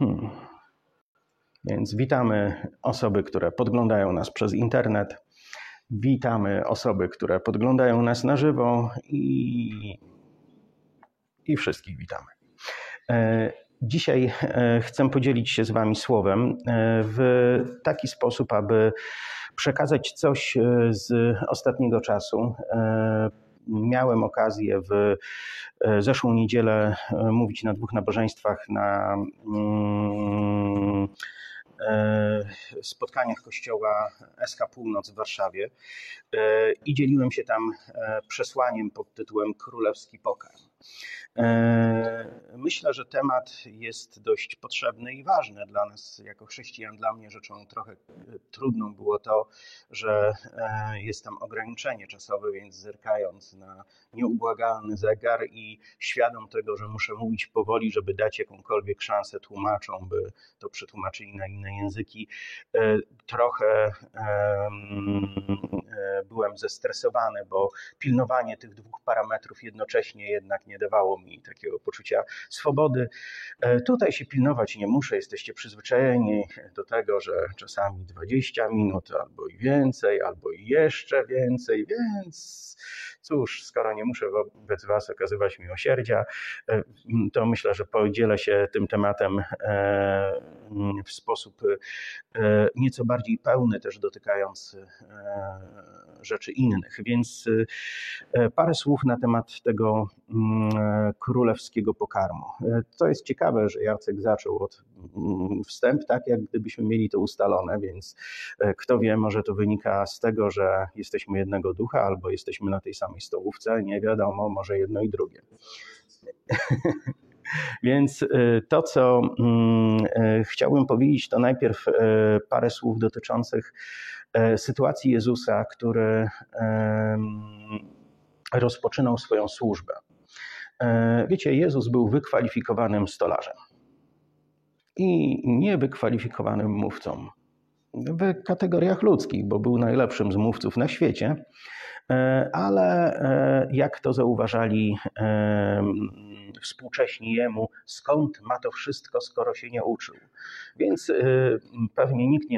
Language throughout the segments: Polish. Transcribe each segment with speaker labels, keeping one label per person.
Speaker 1: Hmm. Więc witamy osoby, które podglądają nas przez internet. Witamy osoby, które podglądają nas na żywo i, i wszystkich witamy. E, dzisiaj e, chcę podzielić się z Wami słowem e, w taki sposób, aby przekazać coś z ostatniego czasu. Miałem okazję w zeszłą niedzielę mówić na dwóch nabożeństwach na mm, E, spotkaniach kościoła SK Północ w Warszawie e, i dzieliłem się tam e, przesłaniem pod tytułem Królewski Pokarm. Myślę, że temat jest dość potrzebny i ważny dla nas jako chrześcijan. Dla mnie rzeczą trochę trudną było to, że jest tam ograniczenie czasowe, więc zerkając na nieubłagalny zegar i świadom tego, że muszę mówić powoli, żeby dać jakąkolwiek szansę tłumaczom, by to przetłumaczyli na inne języki, e, trochę e, byłem zestresowany, bo pilnowanie tych dwóch parametrów jednocześnie jednak nie dawało mi takiego poczucia swobody. E, tutaj się pilnować nie muszę, jesteście przyzwyczajeni do tego, że czasami 20 minut albo i więcej, albo i jeszcze więcej, więc cóż, skoro nie muszę wobec Was okazywać miłosierdzia, e, to myślę, że podzielę się tym tematem e, w sposób nieco bardziej pełny, też dotykając rzeczy innych. Więc parę słów na temat tego mm, królewskiego pokarmu. To jest ciekawe, że Jacek zaczął od mm, wstęp, tak jak gdybyśmy mieli to ustalone, więc kto wie, może to wynika z tego, że jesteśmy jednego ducha albo jesteśmy na tej samej stołówce, nie wiadomo, może jedno i drugie. Więc to, co mm, chciałbym powiedzieć, to najpierw parę słów dotyczących sytuacji Jezusa, który rozpoczynał swoją służbę. Wiecie, Jezus był wykwalifikowanym stolarzem. I niewykwalifikowanym mówcą. W kategoriach ludzkich, bo był najlepszym z mówców na świecie, E, ale e, jak to zauważali e, współcześni jemu, skąd ma to wszystko, skoro się nie uczył. Więc pewnie nikt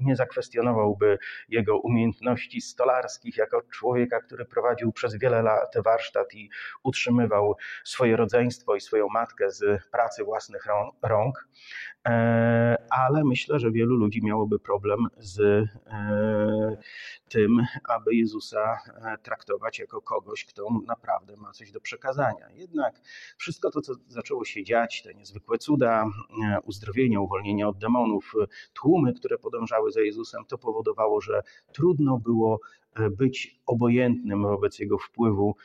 Speaker 1: nie zakwestionowałby jego umiejętności stolarskich jako człowieka, który prowadził przez wiele lat warsztat i utrzymywał swoje rodzeństwo i swoją matkę z pracy własnych rąk. Ale myślę, że wielu ludzi miałoby problem z tym, aby Jezusa E, traktować jako kogoś, kto naprawdę ma coś do przekazania. Jednak wszystko to, co zaczęło się dziać, te niezwykłe cuda, e, uzdrowienia, uwolnienia od demonów, tłumy, które podążały za Jezusem, to powodowało, że trudno było e, być obojętnym wobec jego wpływu,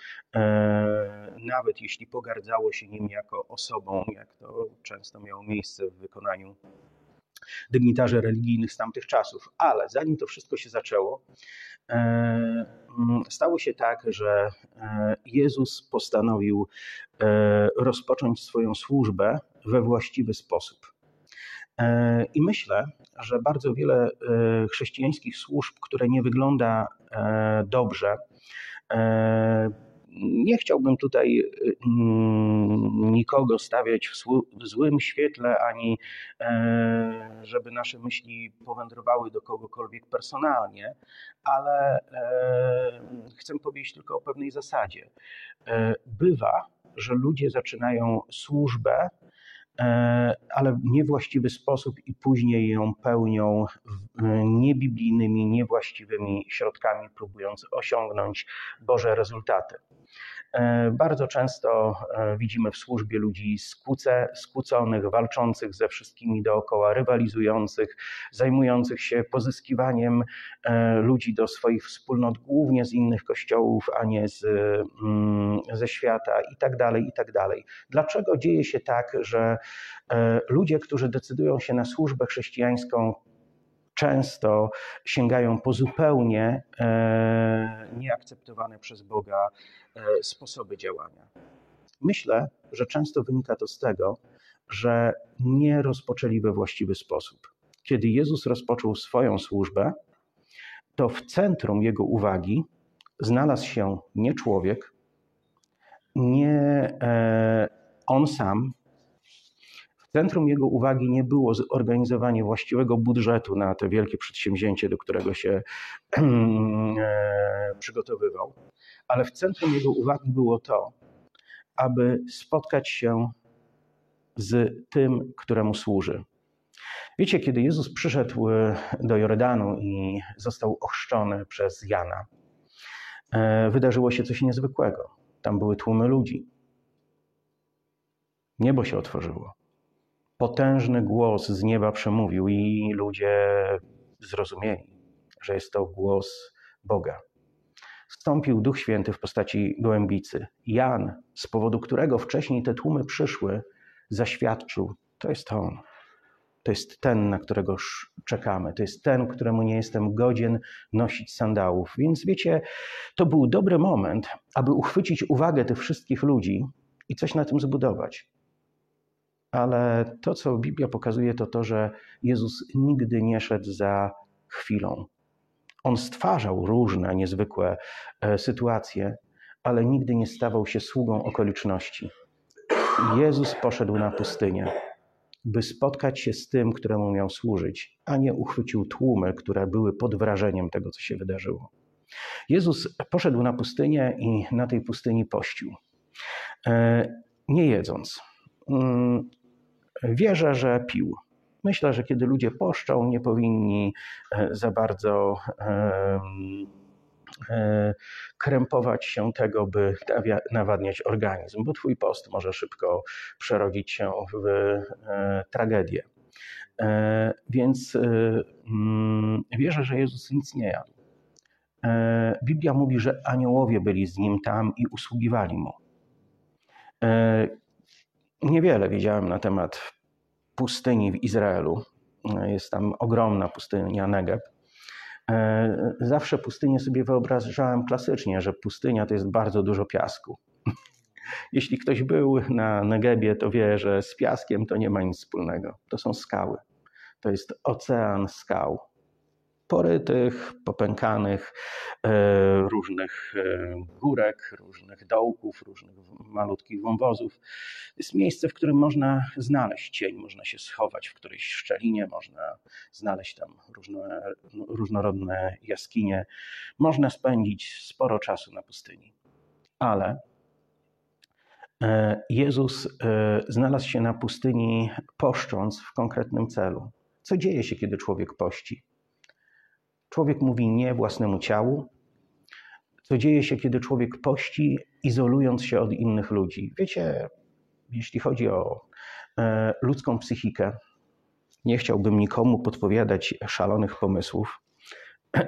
Speaker 1: nawet jeśli pogardzało się nim jako osobą, jak to często miało miejsce w wykonaniu dygnitarzy religijnych z tamtych czasów. Ale zanim to wszystko się zaczęło, e, stało się tak, że e, Jezus postanowił e, rozpocząć swoją służbę we właściwy sposób. I myślę, że bardzo wiele chrześcijańskich służb, które nie wygląda dobrze, nie chciałbym tutaj mm, nikogo stawiać w złym świetle, ani e, żeby nasze myśli powędrowały do kogokolwiek personalnie, ale e, chcę powiedzieć tylko o pewnej zasadzie. E, bywa, że ludzie zaczynają służbę E, ale w niewłaściwy sposób i później ją pełnią e, niebiblijnymi, niewłaściwymi środkami, próbując osiągnąć Boże rezultaty. E, bardzo często widzimy w służbie ludzi skłóce, skłóconych, walczących ze wszystkimi dookoła, rywalizujących, zajmujących się pozyskiwaniem ludzi do swoich wspólnot, głównie z innych kościołów, a nie z, mm, ze świata i tak tak. Dlaczego dzieje się tak, że E, ludzie, którzy decydują się na służbę chrześcijańską, często sięgają po zupełnie e, nieakceptowane przez Boga e, sposoby działania. Myślę, że często wynika to z tego, że nie rozpoczęli we właściwy sposób. Kiedy Jezus rozpoczął swoją służbę, to w centrum jego uwagi znalazł się nie człowiek, nie on sam, centrum jego uwagi nie było zorganizowanie właściwego budżetu na te wielkie przedsięwzięcie, do którego się e, przygotowywał, ale w centrum jego uwagi było to, aby spotkać się z tym, któremu służy. Wiecie, kiedy Jezus przyszedł e, do Jordanu i został ochrzczony przez Jana, e, wydarzyło się coś niezwykłego. Tam były tłumy ludzi. Niebo się otworzyło. Potężny głos z nieba przemówił, i ludzie zrozumieli, że jest to głos Boga. Wstąpił Duch Święty w postaci gołębicy. Jan, z powodu którego wcześniej te tłumy przyszły, zaświadczył: To jest on. To jest ten, na którego czekamy. To jest ten, któremu nie jestem godzien nosić sandałów. Więc wiecie, to był dobry moment, aby uchwycić uwagę tych wszystkich ludzi i coś na tym zbudować. Ale to, co Biblia pokazuje, to to, że Jezus nigdy nie szedł za chwilą. On stwarzał różne niezwykłe e, sytuacje, ale nigdy nie stawał się sługą okoliczności. Jezus poszedł na pustynię, by spotkać się z tym, któremu miał służyć, a nie uchwycił tłumy, które były pod wrażeniem tego, co się wydarzyło. Jezus poszedł na pustynię i na tej pustyni pościł, e, nie jedząc. Wierzę, że pił. Myślę, że kiedy ludzie poszczą, nie powinni e, za bardzo E, krępować się tego, by nawadniać organizm, bo twój post może szybko przerodzić się w e, tragedię. Więc mm, wierzę, że Jezus nic nie jadł. Biblia mówi, że aniołowie byli z nim tam i usługiwali mu. Niewiele wiedziałem na temat pustyni w Izraelu. Jest tam ogromna pustynia Negeb. E, zawsze pustynię sobie wyobrażałem klasycznie, że pustynia to jest bardzo dużo piasku. Jeśli ktoś był na Negebie, to wie, że z piaskiem to nie ma nic wspólnego. To są skały. To jest ocean skał porytych, popękanych, e, różnych e, górek, różnych dołków, różnych malutkich wąwozów. Jest miejsce, w którym można znaleźć cień, można się schować w którejś szczelinie, można znaleźć tam różne, różnorodne jaskinie. Można spędzić sporo czasu na pustyni. Ale e, Jezus znalazł się na pustyni poszcząc w konkretnym celu. Co dzieje się, kiedy człowiek pości? Człowiek mówi nie własnemu ciału, co dzieje się, kiedy człowiek pości, izolując się od innych ludzi. Wiecie, jeśli chodzi o e, ludzką psychikę, nie chciałbym nikomu podpowiadać szalonych pomysłów,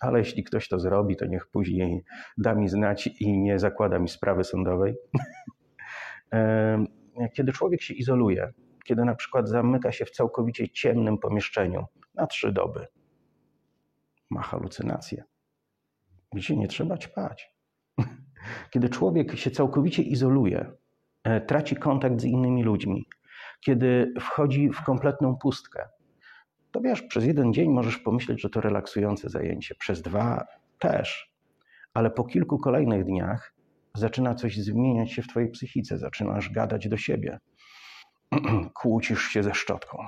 Speaker 1: ale jeśli ktoś to zrobi, to niech później da mi znać i nie zakłada mi sprawy sądowej. e, kiedy człowiek się izoluje, kiedy na przykład zamyka się w całkowicie ciemnym pomieszczeniu na trzy doby, ma halucynacje. Gdzie nie trzeba ćpać. Kiedy człowiek się całkowicie izoluje, e, traci kontakt z innymi ludźmi, kiedy wchodzi w kompletną pustkę, to wiesz, przez jeden dzień możesz pomyśleć, że to relaksujące zajęcie, przez dwa też, ale po kilku kolejnych dniach zaczyna coś zmieniać się w twojej psychice, zaczynasz gadać do siebie, kłócisz się ze szczotką.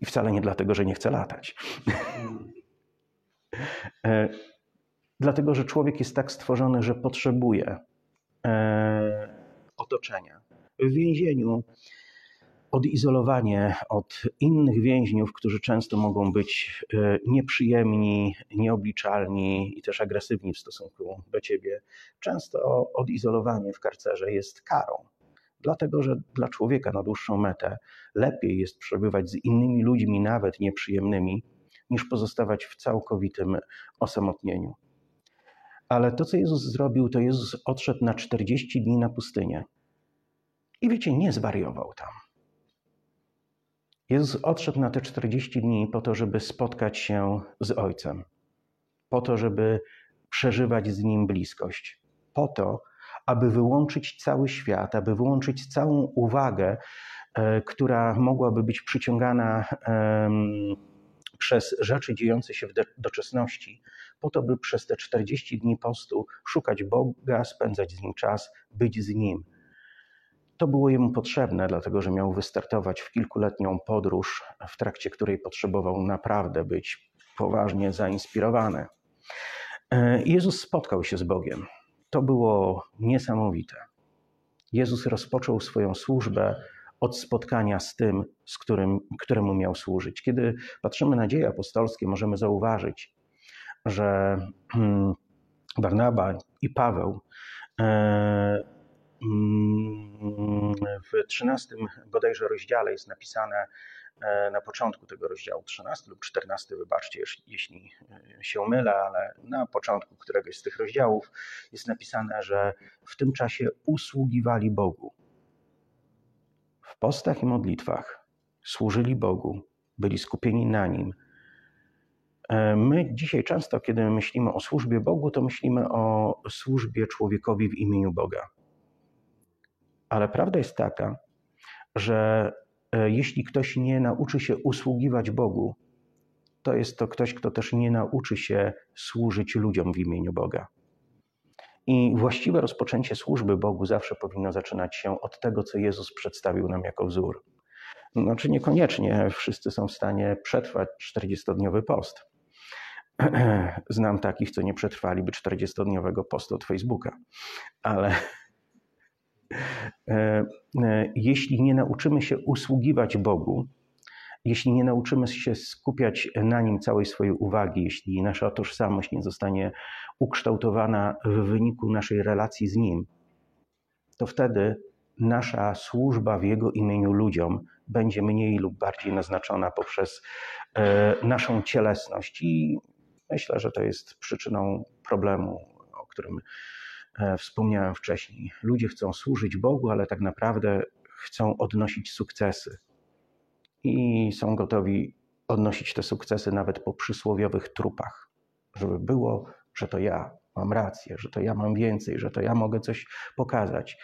Speaker 1: I wcale nie dlatego, że nie chce latać. E, dlatego, że człowiek jest tak stworzony, że potrzebuje e, otoczenia. W więzieniu odizolowanie od innych więźniów, którzy często mogą być e, nieprzyjemni, nieobliczalni i też agresywni w stosunku do ciebie. Często odizolowanie w karcerze jest karą. Dlatego, że dla człowieka na dłuższą metę lepiej jest przebywać z innymi ludźmi, nawet nieprzyjemnymi, niż pozostawać w całkowitym osamotnieniu. Ale to, co Jezus zrobił, to Jezus odszedł na 40 dni na pustynię. I wiecie, nie zwariował tam. Jezus odszedł na te 40 dni po to, żeby spotkać się z Ojcem, po to, żeby przeżywać z Nim bliskość, po to, aby wyłączyć cały świat, aby wyłączyć całą uwagę, e, która mogłaby być przyciągana przez rzeczy dziejące się w doczesności, po to, by przez te 40 dni postu szukać Boga, spędzać z Nim czas, być z Nim. To było jemu potrzebne, dlatego że miał wystartować w kilkuletnią podróż, w trakcie której potrzebował naprawdę być poważnie zainspirowany. E, Jezus spotkał się z Bogiem. To było niesamowite. Jezus rozpoczął swoją służbę od spotkania z tym, z którym, któremu miał służyć. Kiedy patrzymy na dzieje apostolskie, możemy zauważyć, że hmm, Barnaba i Paweł e, mm, w 13 bodajże rozdziale jest napisane na początku tego rozdziału 13 lub 14, wybaczcie, jeśli e, się mylę, ale na początku któregoś z tych rozdziałów jest napisane, że w tym czasie usługiwali Bogu. W postach i modlitwach służyli Bogu, byli skupieni na Nim, E, my dzisiaj często, kiedy myślimy o służbie Bogu, to myślimy o służbie człowiekowi w imieniu Boga. Ale prawda jest taka, że e, jeśli ktoś nie nauczy się usługiwać Bogu, to jest to ktoś, kto też nie nauczy się służyć ludziom w imieniu Boga. I właściwe rozpoczęcie służby Bogu zawsze powinno zaczynać się od tego, co Jezus przedstawił nam jako wzór. Znaczy niekoniecznie wszyscy są w stanie przetrwać 40-dniowy post. Znam takich, co nie przetrwaliby 40-dniowego postu od Facebooka, ale e, e, jeśli nie nauczymy się usługiwać Bogu, jeśli nie nauczymy się skupiać na nim całej swojej uwagi, jeśli nasza tożsamość nie zostanie ukształtowana w wyniku naszej relacji z nim, to wtedy nasza służba w jego imieniu ludziom będzie mniej lub bardziej naznaczona poprzez e, naszą cielesność. I Myślę, że to jest przyczyną problemu, o którym e, wspomniałem wcześniej. Ludzie chcą służyć Bogu, ale tak naprawdę chcą odnosić sukcesy. I są gotowi odnosić te sukcesy nawet po przysłowiowych trupach, żeby było, że to ja mam rację, że to ja mam więcej, że to ja mogę coś pokazać.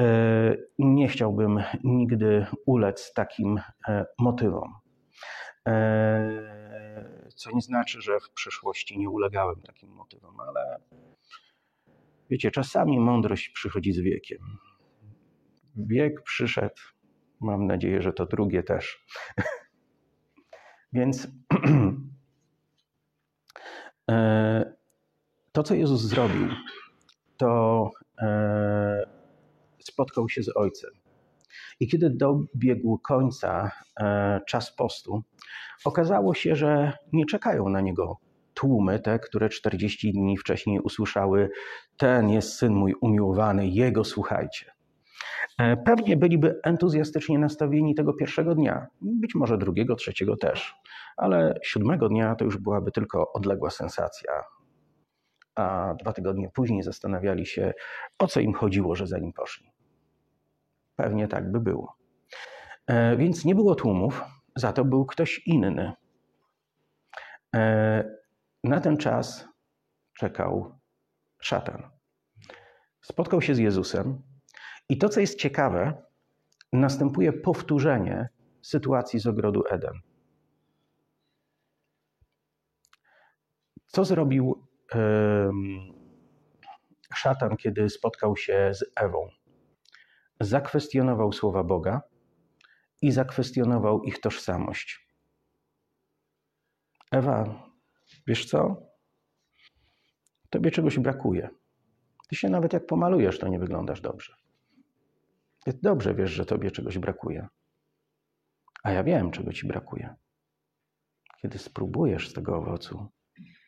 Speaker 1: E, nie chciałbym nigdy ulec takim e, motywom co nie znaczy, że w przeszłości nie ulegałem takim motywom, ale wiecie, czasami mądrość przychodzi z wiekiem. Wiek przyszedł, mam nadzieję, że to drugie też. Więc e, to, co Jezus zrobił, to e, spotkał się z Ojcem. I kiedy dobiegł końca e, czas postu, okazało się, że nie czekają na niego tłumy, te, które 40 dni wcześniej usłyszały: Ten jest syn mój umiłowany, jego słuchajcie. E, pewnie byliby entuzjastycznie nastawieni tego pierwszego dnia, być może drugiego, trzeciego też, ale siódmego dnia to już byłaby tylko odległa sensacja. A dwa tygodnie później zastanawiali się, o co im chodziło, że za nim poszli. Pewnie tak by było. E, więc nie było tłumów, za to był ktoś inny. Na ten czas czekał szatan. Spotkał się z Jezusem i to, co jest ciekawe, następuje powtórzenie sytuacji z ogrodu Eden. Co zrobił szatan, kiedy spotkał się z Ewą? zakwestionował słowa Boga i zakwestionował ich tożsamość. Ewa, wiesz co? Tobie czegoś brakuje. Ty się nawet jak pomalujesz, to nie wyglądasz dobrze. Ty dobrze wiesz, że tobie czegoś brakuje. A ja wiem, czego ci brakuje. Kiedy spróbujesz z tego owocu,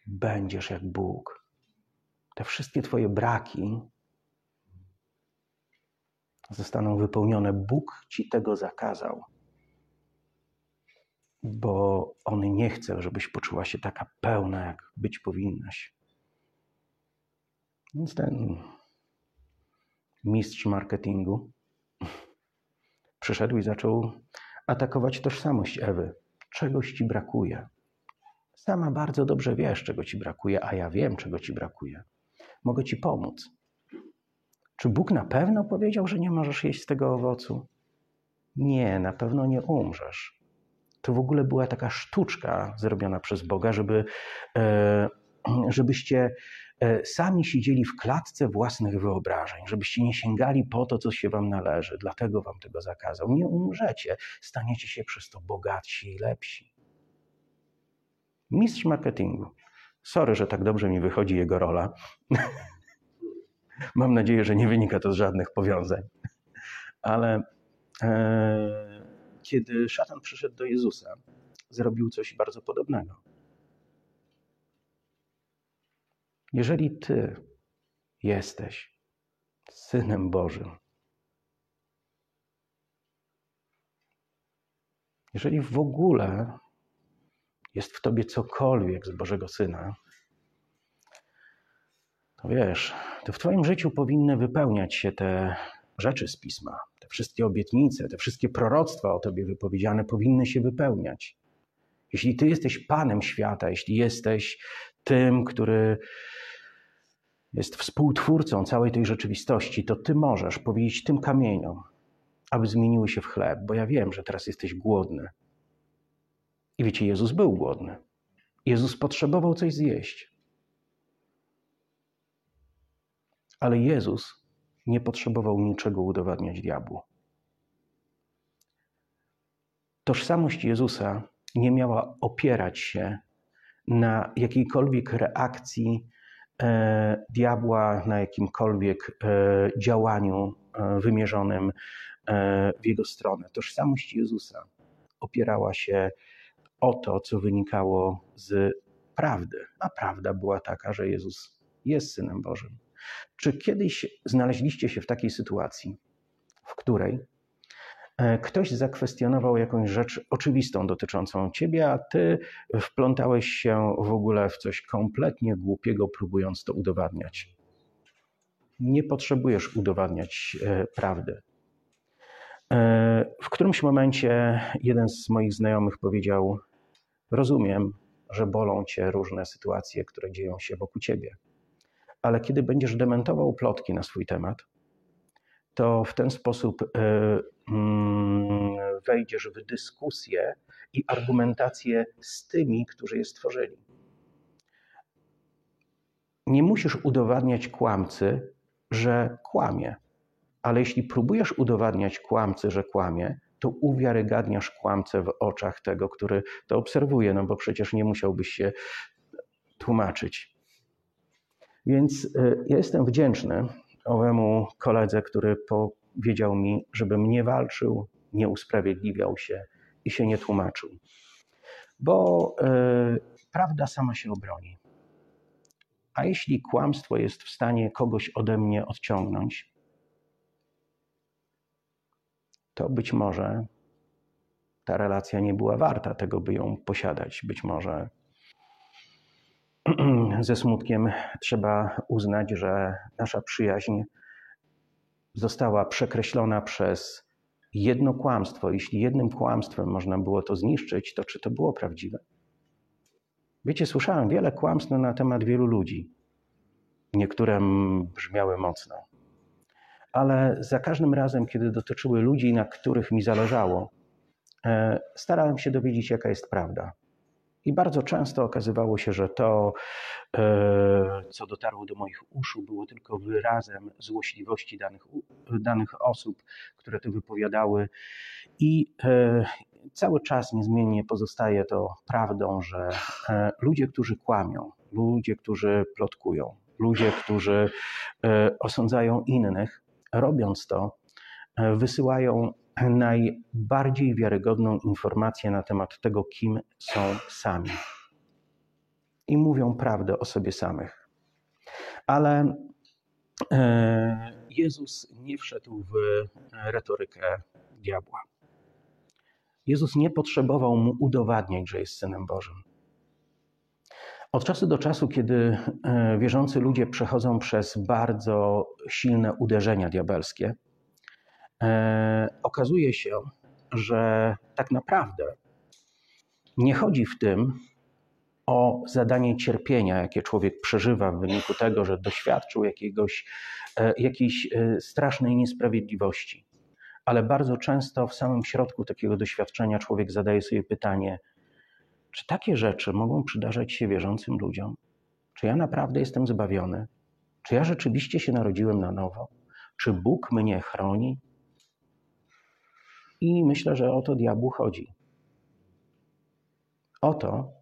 Speaker 1: będziesz jak Bóg. Te wszystkie twoje braki zostaną wypełnione. Bóg ci tego zakazał, bo On nie chce, żebyś poczuła się taka pełna, jak być powinnaś. Więc ten mistrz marketingu przyszedł i zaczął atakować tożsamość Ewy. Czegoś ci brakuje. Sama bardzo dobrze wiesz, czego ci brakuje, a ja wiem, czego ci brakuje. Mogę ci pomóc. Czy Bóg na pewno powiedział, że nie możesz jeść z tego owocu? Nie, na pewno nie umrzesz. To w ogóle była taka sztuczka zrobiona przez Boga, żeby, e, żebyście e, sami siedzieli w klatce własnych wyobrażeń, żebyście nie sięgali po to, co się wam należy, dlatego wam tego zakazał. Nie umrzecie, staniecie się przez to bogatsi i lepsi. Mistrz marketingu. Sorry, że tak dobrze mi wychodzi jego rola. Mam nadzieję, że nie wynika to z żadnych powiązań. Ale e, kiedy szatan przyszedł do Jezusa, zrobił coś bardzo podobnego. Jeżeli Ty jesteś Synem Bożym, jeżeli w ogóle jest w Tobie cokolwiek z Bożego Syna, to wiesz, to w Twoim życiu powinny wypełniać się te rzeczy z Pisma. Te wszystkie obietnice, te wszystkie proroctwa o Tobie wypowiedziane powinny się wypełniać. Jeśli Ty jesteś Panem świata, jeśli jesteś tym, który jest współtwórcą całej tej rzeczywistości, to Ty możesz powiedzieć tym kamieniom, aby zmieniły się w chleb, bo ja wiem, że teraz jesteś głodny. I wiecie, Jezus był głodny. Jezus potrzebował coś zjeść. Ale Jezus nie potrzebował niczego udowadniać diabłu. Tożsamość Jezusa nie miała opierać się na jakiejkolwiek reakcji e, diabła, na jakimkolwiek e, działaniu e, wymierzonym e, w jego stronę. Tożsamość Jezusa opierała się o to, co wynikało z prawdy. A prawda była taka, że Jezus jest Synem Bożym. Czy kiedyś znaleźliście się w takiej sytuacji, w której e, ktoś zakwestionował jakąś rzecz oczywistą dotyczącą ciebie, a ty wplątałeś się w ogóle w coś kompletnie głupiego, próbując to udowadniać? Nie potrzebujesz udowadniać e, prawdy. E, w którymś momencie jeden z moich znajomych powiedział: Rozumiem, że bolą cię różne sytuacje, które dzieją się wokół ciebie ale kiedy będziesz dementował plotki na swój temat, to w ten sposób e, mm, wejdziesz w dyskusję i argumentację z tymi, którzy je stworzyli. Nie musisz udowadniać kłamcy, że kłamie, ale jeśli próbujesz udowadniać kłamcy, że kłamie, to uwiarygadniasz kłamcę w oczach tego, który to obserwuje, no bo przecież nie musiałbyś się tłumaczyć. Więc e, ja jestem wdzięczny owemu koledze, który powiedział mi, żebym nie walczył, nie usprawiedliwiał się i się nie tłumaczył. Bo y, prawda sama się obroni. A jeśli kłamstwo jest w stanie kogoś ode mnie odciągnąć, to być może ta relacja nie była warta tego, by ją posiadać. Być może ze smutkiem trzeba uznać, że nasza przyjaźń została przekreślona przez jedno kłamstwo. Jeśli jednym kłamstwem można było to zniszczyć, to czy to było prawdziwe? Wiecie, słyszałem wiele kłamstw na temat wielu ludzi. Niektóre brzmiały mocno. Ale za każdym razem, kiedy dotyczyły ludzi, na których mi zależało, e, starałem się dowiedzieć, jaka jest prawda. I bardzo często okazywało się, że to, e, co dotarło do moich uszu, było tylko wyrazem złośliwości danych, danych osób, które to wypowiadały. I e, cały czas niezmiennie pozostaje to prawdą, że e, ludzie, którzy kłamią, ludzie, którzy plotkują, ludzie, którzy osądzają innych, robiąc to, wysyłają najbardziej wiarygodną informację na temat tego, kim są sami. I mówią prawdę o sobie samych. Ale e, Jezus nie wszedł w retorykę diabła. Jezus nie potrzebował mu udowadniać, że jest synem Bożym. Od czasu do czasu, kiedy e, wierzący ludzie przechodzą przez bardzo silne uderzenia diabelskie, okazuje się, że tak naprawdę nie chodzi w tym o zadanie cierpienia, jakie człowiek przeżywa w wyniku tego, że doświadczył jakiegoś, e, jakiejś e, strasznej niesprawiedliwości. Ale bardzo często w samym środku takiego doświadczenia człowiek zadaje sobie pytanie, czy takie rzeczy mogą przydarzać się wierzącym ludziom? Czy ja naprawdę jestem zbawiony? Czy ja rzeczywiście się narodziłem na nowo? Czy Bóg mnie chroni? I myślę, że o to diabłu chodzi. O to,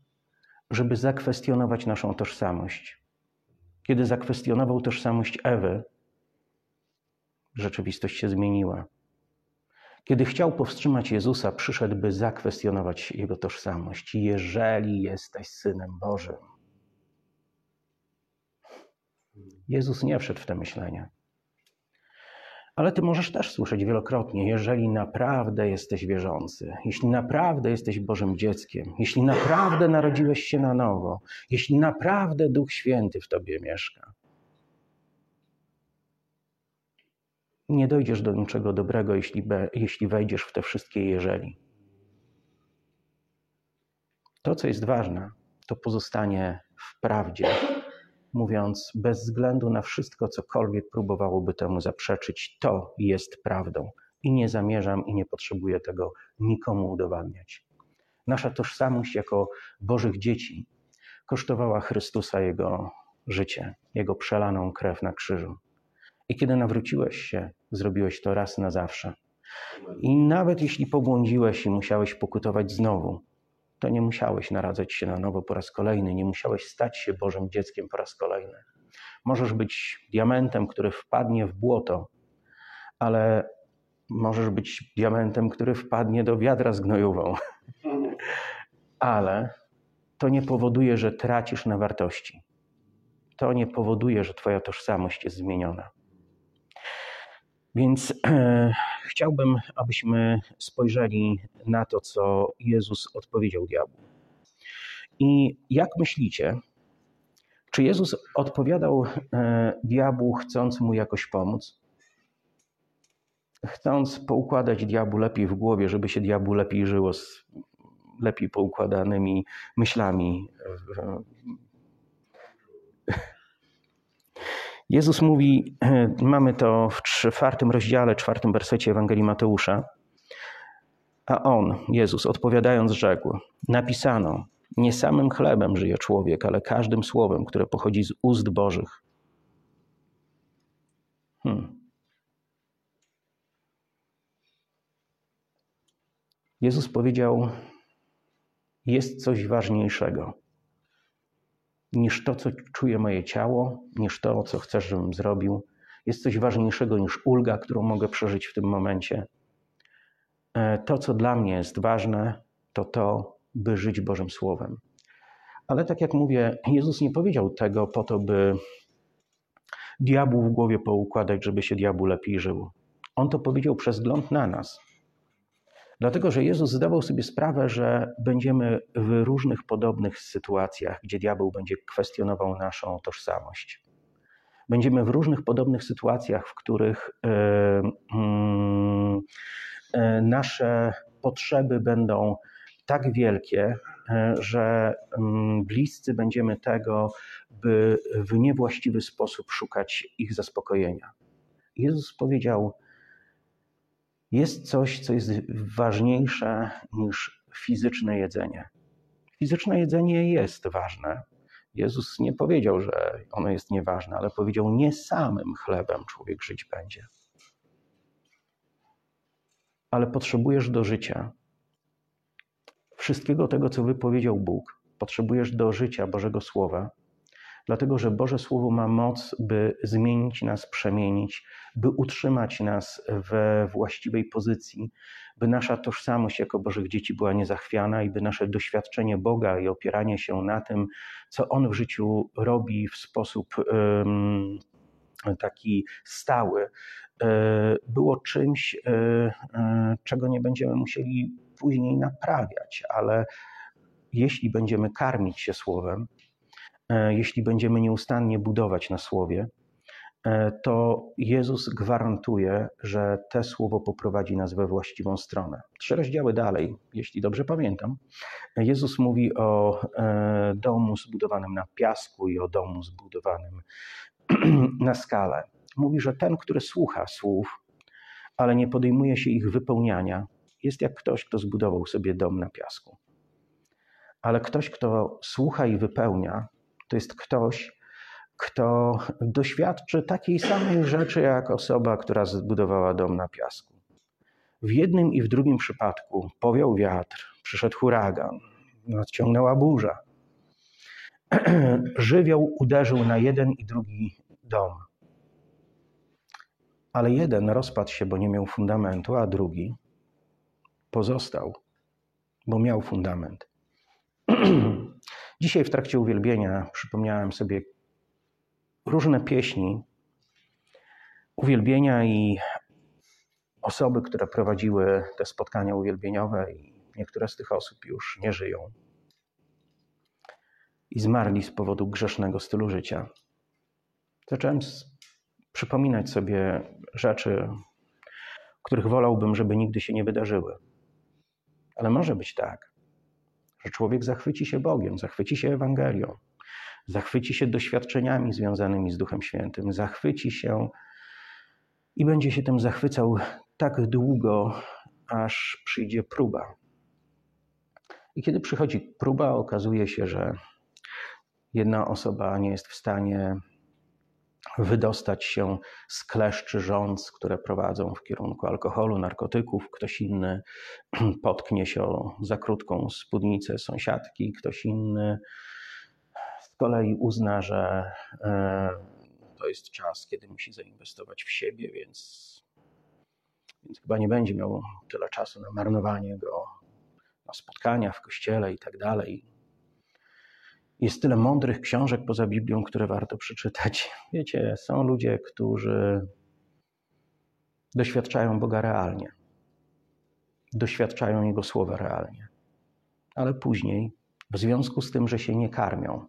Speaker 1: żeby zakwestionować naszą tożsamość. Kiedy zakwestionował tożsamość Ewy, rzeczywistość się zmieniła. Kiedy chciał powstrzymać Jezusa, przyszedł, by zakwestionować jego tożsamość. Jeżeli jesteś synem Bożym. Jezus nie wszedł w te myślenia. Ale ty możesz też słyszeć wielokrotnie, jeżeli naprawdę jesteś wierzący, jeśli naprawdę jesteś Bożym dzieckiem, jeśli naprawdę narodziłeś się na nowo, jeśli naprawdę Duch Święty w tobie mieszka, nie dojdziesz do niczego dobrego, jeśli, be, jeśli wejdziesz w te wszystkie jeżeli. To, co jest ważne, to pozostanie w prawdzie, mówiąc bez względu na wszystko, cokolwiek próbowałoby temu zaprzeczyć, to jest prawdą. I nie zamierzam i nie potrzebuję tego nikomu udowadniać. Nasza tożsamość jako Bożych dzieci kosztowała Chrystusa Jego życie, Jego przelaną krew na krzyżu. I kiedy nawróciłeś się, zrobiłeś to raz na zawsze. I nawet jeśli pobłądziłeś i musiałeś pokutować znowu, to nie musiałeś naradzać się na nowo po raz kolejny, nie musiałeś stać się Bożym dzieckiem po raz kolejny. Możesz być diamentem, który wpadnie w błoto, ale możesz być diamentem, który wpadnie do wiadra z gnojową. Ale to nie powoduje, że tracisz na wartości. To nie powoduje, że Twoja tożsamość jest zmieniona. Więc e, chciałbym, abyśmy spojrzeli na to, co Jezus odpowiedział diabłu. I jak myślicie, czy Jezus odpowiadał e, diabłu, chcąc mu jakoś pomóc? Chcąc poukładać diabłu lepiej w głowie, żeby się diabłu lepiej żyło z lepiej poukładanymi myślami, Jezus mówi, mamy to w czwartym rozdziale, czwartym wersecie Ewangelii Mateusza. A on, Jezus, odpowiadając, rzekł: Napisano, nie samym chlebem żyje człowiek, ale każdym słowem, które pochodzi z ust Bożych. Hmm. Jezus powiedział: Jest coś ważniejszego niż to, co czuje moje ciało, niż to, co chcesz, żebym zrobił. Jest coś ważniejszego niż ulga, którą mogę przeżyć w tym momencie. E, to, co dla mnie jest ważne, to to, by żyć Bożym Słowem. Ale tak jak mówię, Jezus nie powiedział tego po to, by diabłu w głowie poukładać, żeby się diabłu lepiej żyło. On to powiedział przez wzgląd na nas. Dlatego, że Jezus zdawał sobie sprawę, że będziemy w różnych podobnych sytuacjach, gdzie diabeł będzie kwestionował naszą tożsamość. Będziemy w różnych podobnych sytuacjach, w których e, mm, e, nasze potrzeby będą tak wielkie, e, że mm, bliscy będziemy tego, by w niewłaściwy sposób szukać ich zaspokojenia. Jezus powiedział: jest coś, co jest ważniejsze niż fizyczne jedzenie. Fizyczne jedzenie jest ważne. Jezus nie powiedział, że ono jest nieważne, ale powiedział: Nie samym chlebem człowiek żyć będzie. Ale potrzebujesz do życia wszystkiego tego, co wypowiedział Bóg. Potrzebujesz do życia Bożego Słowa, dlatego że Boże Słowo ma moc, by zmienić nas, przemienić, by utrzymać nas we właściwej pozycji, by nasza tożsamość jako Bożych dzieci była niezachwiana i by nasze doświadczenie Boga i opieranie się na tym, co On w życiu robi w sposób um, taki stały, e, było czymś, e, e, czego nie będziemy musieli później naprawiać, ale jeśli będziemy karmić się Słowem, jeśli będziemy nieustannie budować na słowie, e, to Jezus gwarantuje, że te słowo poprowadzi nas we właściwą stronę. Trzy rozdziały dalej, jeśli dobrze pamiętam, Jezus mówi o e, domu zbudowanym na piasku i o domu zbudowanym na skalę. Mówi, że ten, który słucha słów, ale nie podejmuje się ich wypełniania, jest jak ktoś, kto zbudował sobie dom na piasku. Ale ktoś, kto słucha i wypełnia, to jest ktoś, kto doświadczy takiej samej rzeczy jak osoba, która zbudowała dom na piasku. W jednym i w drugim przypadku powiał wiatr, przyszedł huragan, nadciągnęła burza. Żywioł uderzył na jeden i drugi dom. Ale jeden rozpadł się, bo nie miał fundamentu, a drugi pozostał, bo miał fundament. Dzisiaj w trakcie uwielbienia przypomniałem sobie różne pieśni uwielbienia i osoby, które prowadziły te spotkania uwielbieniowe, i niektóre z tych osób już nie żyją i zmarli z powodu grzesznego stylu życia. Zacząłem przypominać sobie rzeczy, których wolałbym, żeby nigdy się nie wydarzyły. Ale może być tak, że człowiek zachwyci się Bogiem, zachwyci się Ewangelią, zachwyci się doświadczeniami związanymi z Duchem Świętym, zachwyci się i będzie się tym zachwycał tak długo, aż przyjdzie próba. I kiedy przychodzi próba, okazuje się, że jedna osoba nie jest w stanie wydostać się z kleszczy rządz, które prowadzą w kierunku alkoholu, narkotyków. Ktoś inny potknie się o za krótką spódnicę sąsiadki, ktoś inny z kolei uzna, że e, to jest czas, kiedy musi zainwestować w siebie, więc, więc chyba nie będzie miał tyle czasu na marnowanie go na spotkania w kościele i tak dalej. Jest tyle mądrych książek poza Biblią, które warto przeczytać. Wiecie, są ludzie, którzy doświadczają Boga realnie, doświadczają Jego słowa realnie, ale później, w związku z tym, że się nie karmią,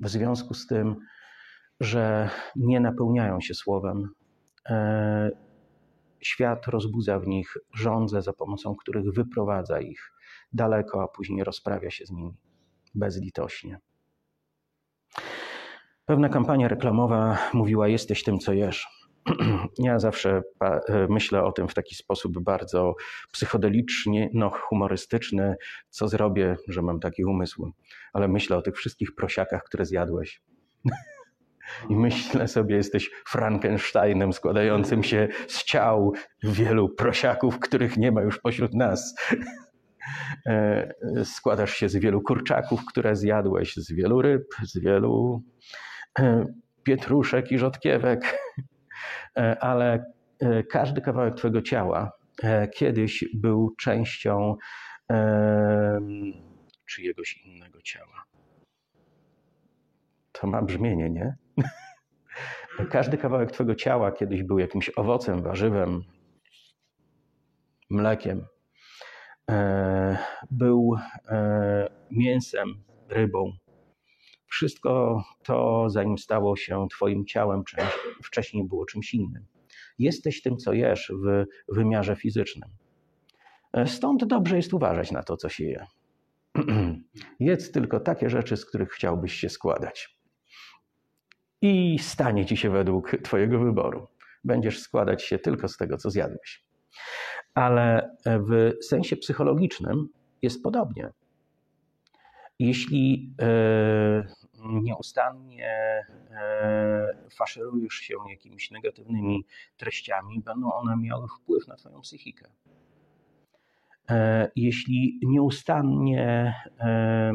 Speaker 1: w związku z tym, że nie napełniają się słowem, e, świat rozbudza w nich żądze, za pomocą których wyprowadza ich daleko, a później rozprawia się z nimi bezlitośnie. Pewna kampania reklamowa mówiła: Jesteś tym, co jesz. Ja zawsze myślę o tym w taki sposób bardzo psychodelicznie, no, humorystyczny, co zrobię, że mam taki umysł, ale myślę o tych wszystkich prosiakach, które zjadłeś. I myślę sobie, jesteś Frankensteinem składającym się z ciał wielu prosiaków, których nie ma już pośród nas. E, składasz się z wielu kurczaków, które zjadłeś, z wielu ryb, z wielu e, pietruszek i rzodkiewek, e, ale każdy kawałek Twojego ciała kiedyś był częścią czyjegoś innego ciała. To ma brzmienie, nie? Każdy kawałek Twojego ciała kiedyś był jakimś owocem, warzywem, mlekiem, był e, mięsem, rybą. Wszystko to, zanim stało się Twoim ciałem, wcześniej było czymś innym. Jesteś tym, co jesz w wymiarze fizycznym. E, stąd dobrze jest uważać na to, co się je. Jedz tylko takie rzeczy, z których chciałbyś się składać. I stanie ci się według Twojego wyboru. Będziesz składać się tylko z tego, co zjadłeś ale w sensie psychologicznym jest podobnie. Jeśli e, nieustannie e, faszerujesz się jakimiś negatywnymi treściami, będą one miały wpływ na Twoją psychikę. E, jeśli nieustannie E,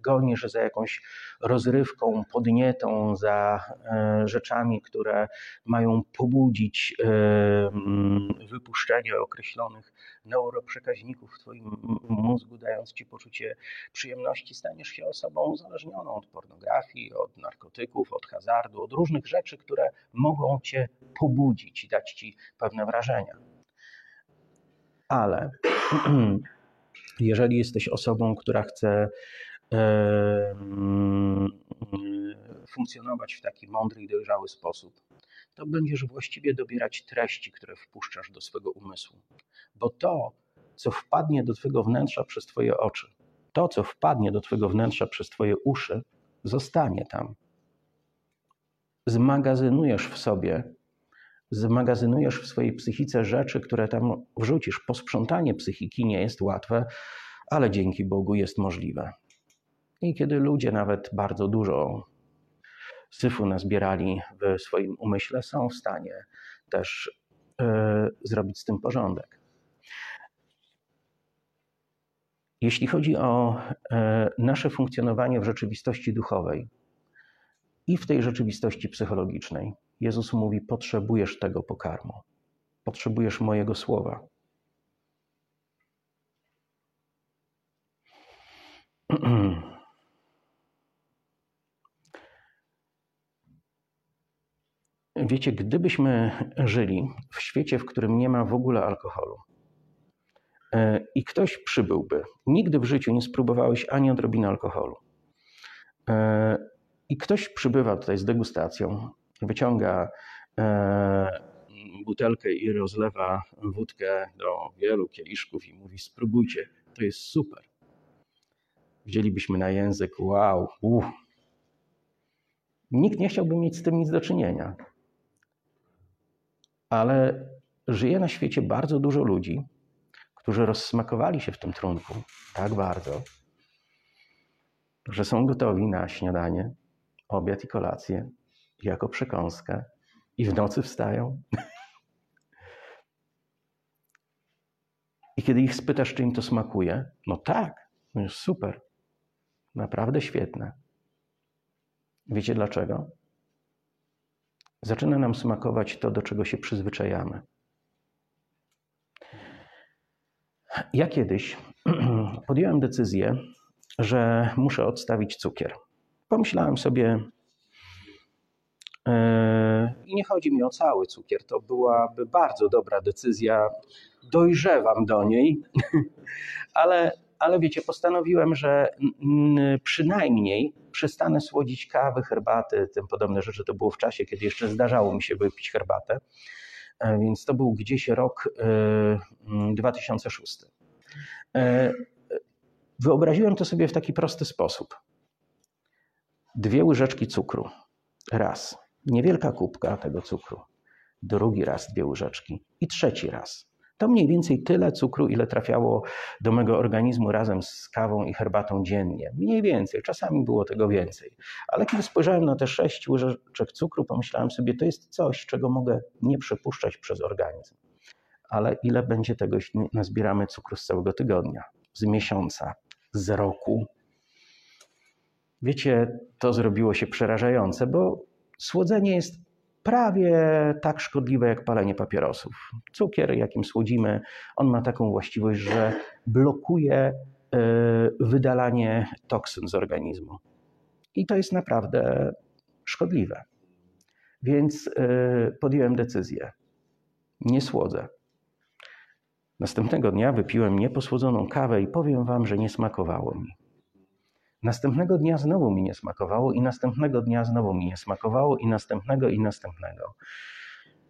Speaker 1: gonisz za jakąś rozrywką podnietą, za e, rzeczami, które mają pobudzić e, wypuszczenie określonych neuroprzekaźników w Twoim mózgu, dając Ci poczucie przyjemności, staniesz się osobą uzależnioną od pornografii, od narkotyków, od hazardu, od różnych rzeczy, które mogą Cię pobudzić i dać Ci pewne wrażenia. Ale Jeżeli jesteś osobą, która chce funkcjonować w taki mądry i dojrzały sposób, to będziesz właściwie dobierać treści, które wpuszczasz do swego umysłu. Bo to, co wpadnie do Twojego wnętrza przez Twoje oczy, to, co wpadnie do Twojego wnętrza przez Twoje uszy, zostanie tam. Zmagazynujesz w sobie zmagazynujesz w swojej psychice rzeczy, które tam wrzucisz. Posprzątanie psychiki nie jest łatwe, ale dzięki Bogu jest możliwe. I kiedy ludzie nawet bardzo dużo syfu nazbierali w swoim umyśle, są w stanie też y, zrobić z tym porządek. Jeśli chodzi o y, nasze funkcjonowanie w rzeczywistości duchowej i w tej rzeczywistości psychologicznej, Jezus mówi: Potrzebujesz tego pokarmu, potrzebujesz mojego słowa. Wiecie, gdybyśmy żyli w świecie, w którym nie ma w ogóle alkoholu e, i ktoś przybyłby, nigdy w życiu nie spróbowałeś ani odrobiny alkoholu, e, i ktoś przybywa tutaj z degustacją, wyciąga e, butelkę i rozlewa wódkę do wielu kieliszków i mówi: Spróbujcie, to jest super. Wzięlibyśmy na język: Wow, uff. Nikt nie chciałby mieć z tym nic do czynienia ale żyje na świecie bardzo dużo ludzi, którzy rozsmakowali się w tym trunku tak bardzo, że są gotowi na śniadanie, obiad i kolację jako przekąskę i w nocy wstają. I kiedy ich spytasz, czy im to smakuje, no tak, no jest super, naprawdę świetne. Wiecie dlaczego? zaczyna nam smakować to, do czego się przyzwyczajamy. Ja kiedyś podjąłem decyzję, że muszę odstawić cukier. Pomyślałem sobie, i nie chodzi mi o cały cukier, to byłaby bardzo dobra decyzja, dojrzewam do niej, ale ale wiecie, postanowiłem, że przynajmniej przestanę słodzić kawy, herbaty, tym podobne rzeczy. To było w czasie, kiedy jeszcze zdarzało mi się wypić herbatę, e, więc to był gdzieś rok 2006. E, e, wyobraziłem to sobie w taki prosty sposób. Dwie łyżeczki cukru. Raz. Niewielka kubka tego cukru. Drugi raz dwie łyżeczki. I trzeci raz. To mniej więcej tyle cukru, ile trafiało do mego organizmu razem z kawą i herbatą dziennie. Mniej więcej, czasami było tego więcej. Ale kiedy spojrzałem na te sześć łyżeczek cukru, pomyślałem sobie, to jest coś, czego mogę nie przepuszczać przez organizm. Ale ile będzie tego, jeśli nazbieramy cukru z całego tygodnia, z miesiąca, z roku? Wiecie, to zrobiło się przerażające, bo słodzenie jest prawie tak szkodliwe jak palenie papierosów. Cukier, jakim słodzimy, on ma taką właściwość, że blokuje e, wydalanie toksyn z organizmu. I to jest naprawdę szkodliwe. Więc e, podjąłem decyzję. Nie słodzę. Następnego dnia wypiłem nieposłodzoną kawę i powiem wam, że nie smakowało mi. Następnego dnia znowu mi nie smakowało, i następnego dnia znowu mi nie smakowało, i następnego, i następnego.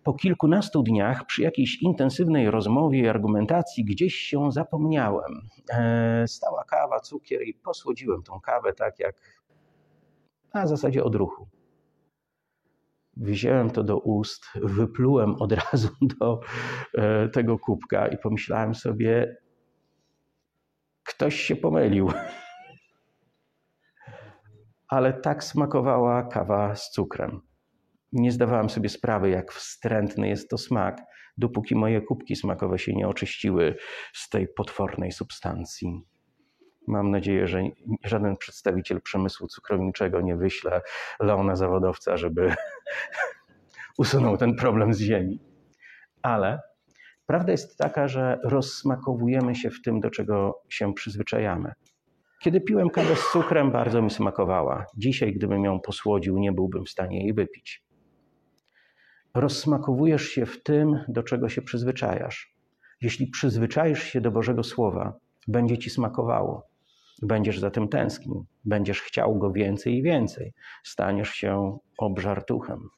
Speaker 1: Po kilkunastu dniach, przy jakiejś intensywnej rozmowie i argumentacji, gdzieś się zapomniałem. E, stała kawa, cukier, i posłodziłem tą kawę tak jak na zasadzie odruchu. Wziąłem to do ust, wyplułem od razu do e, tego kubka i pomyślałem sobie, ktoś się pomylił ale tak smakowała kawa z cukrem. Nie zdawałem sobie sprawy, jak wstrętny jest to smak, dopóki moje kubki smakowe się nie oczyściły z tej potwornej substancji. Mam nadzieję, że żaden przedstawiciel przemysłu cukrowniczego nie wyśle Leona zawodowca, żeby usunął ten problem z ziemi. Ale prawda jest taka, że rozsmakowujemy się w tym, do czego się przyzwyczajamy. Kiedy piłem kawę z cukrem, bardzo mi smakowała. Dzisiaj, gdybym ją posłodził, nie byłbym w stanie jej wypić. Rozsmakowujesz się w tym, do czego się przyzwyczajasz. Jeśli przyzwyczaisz się do Bożego Słowa, będzie ci smakowało. Będziesz za tym tęsknił, będziesz chciał go więcej i więcej. Staniesz się obżartuchem.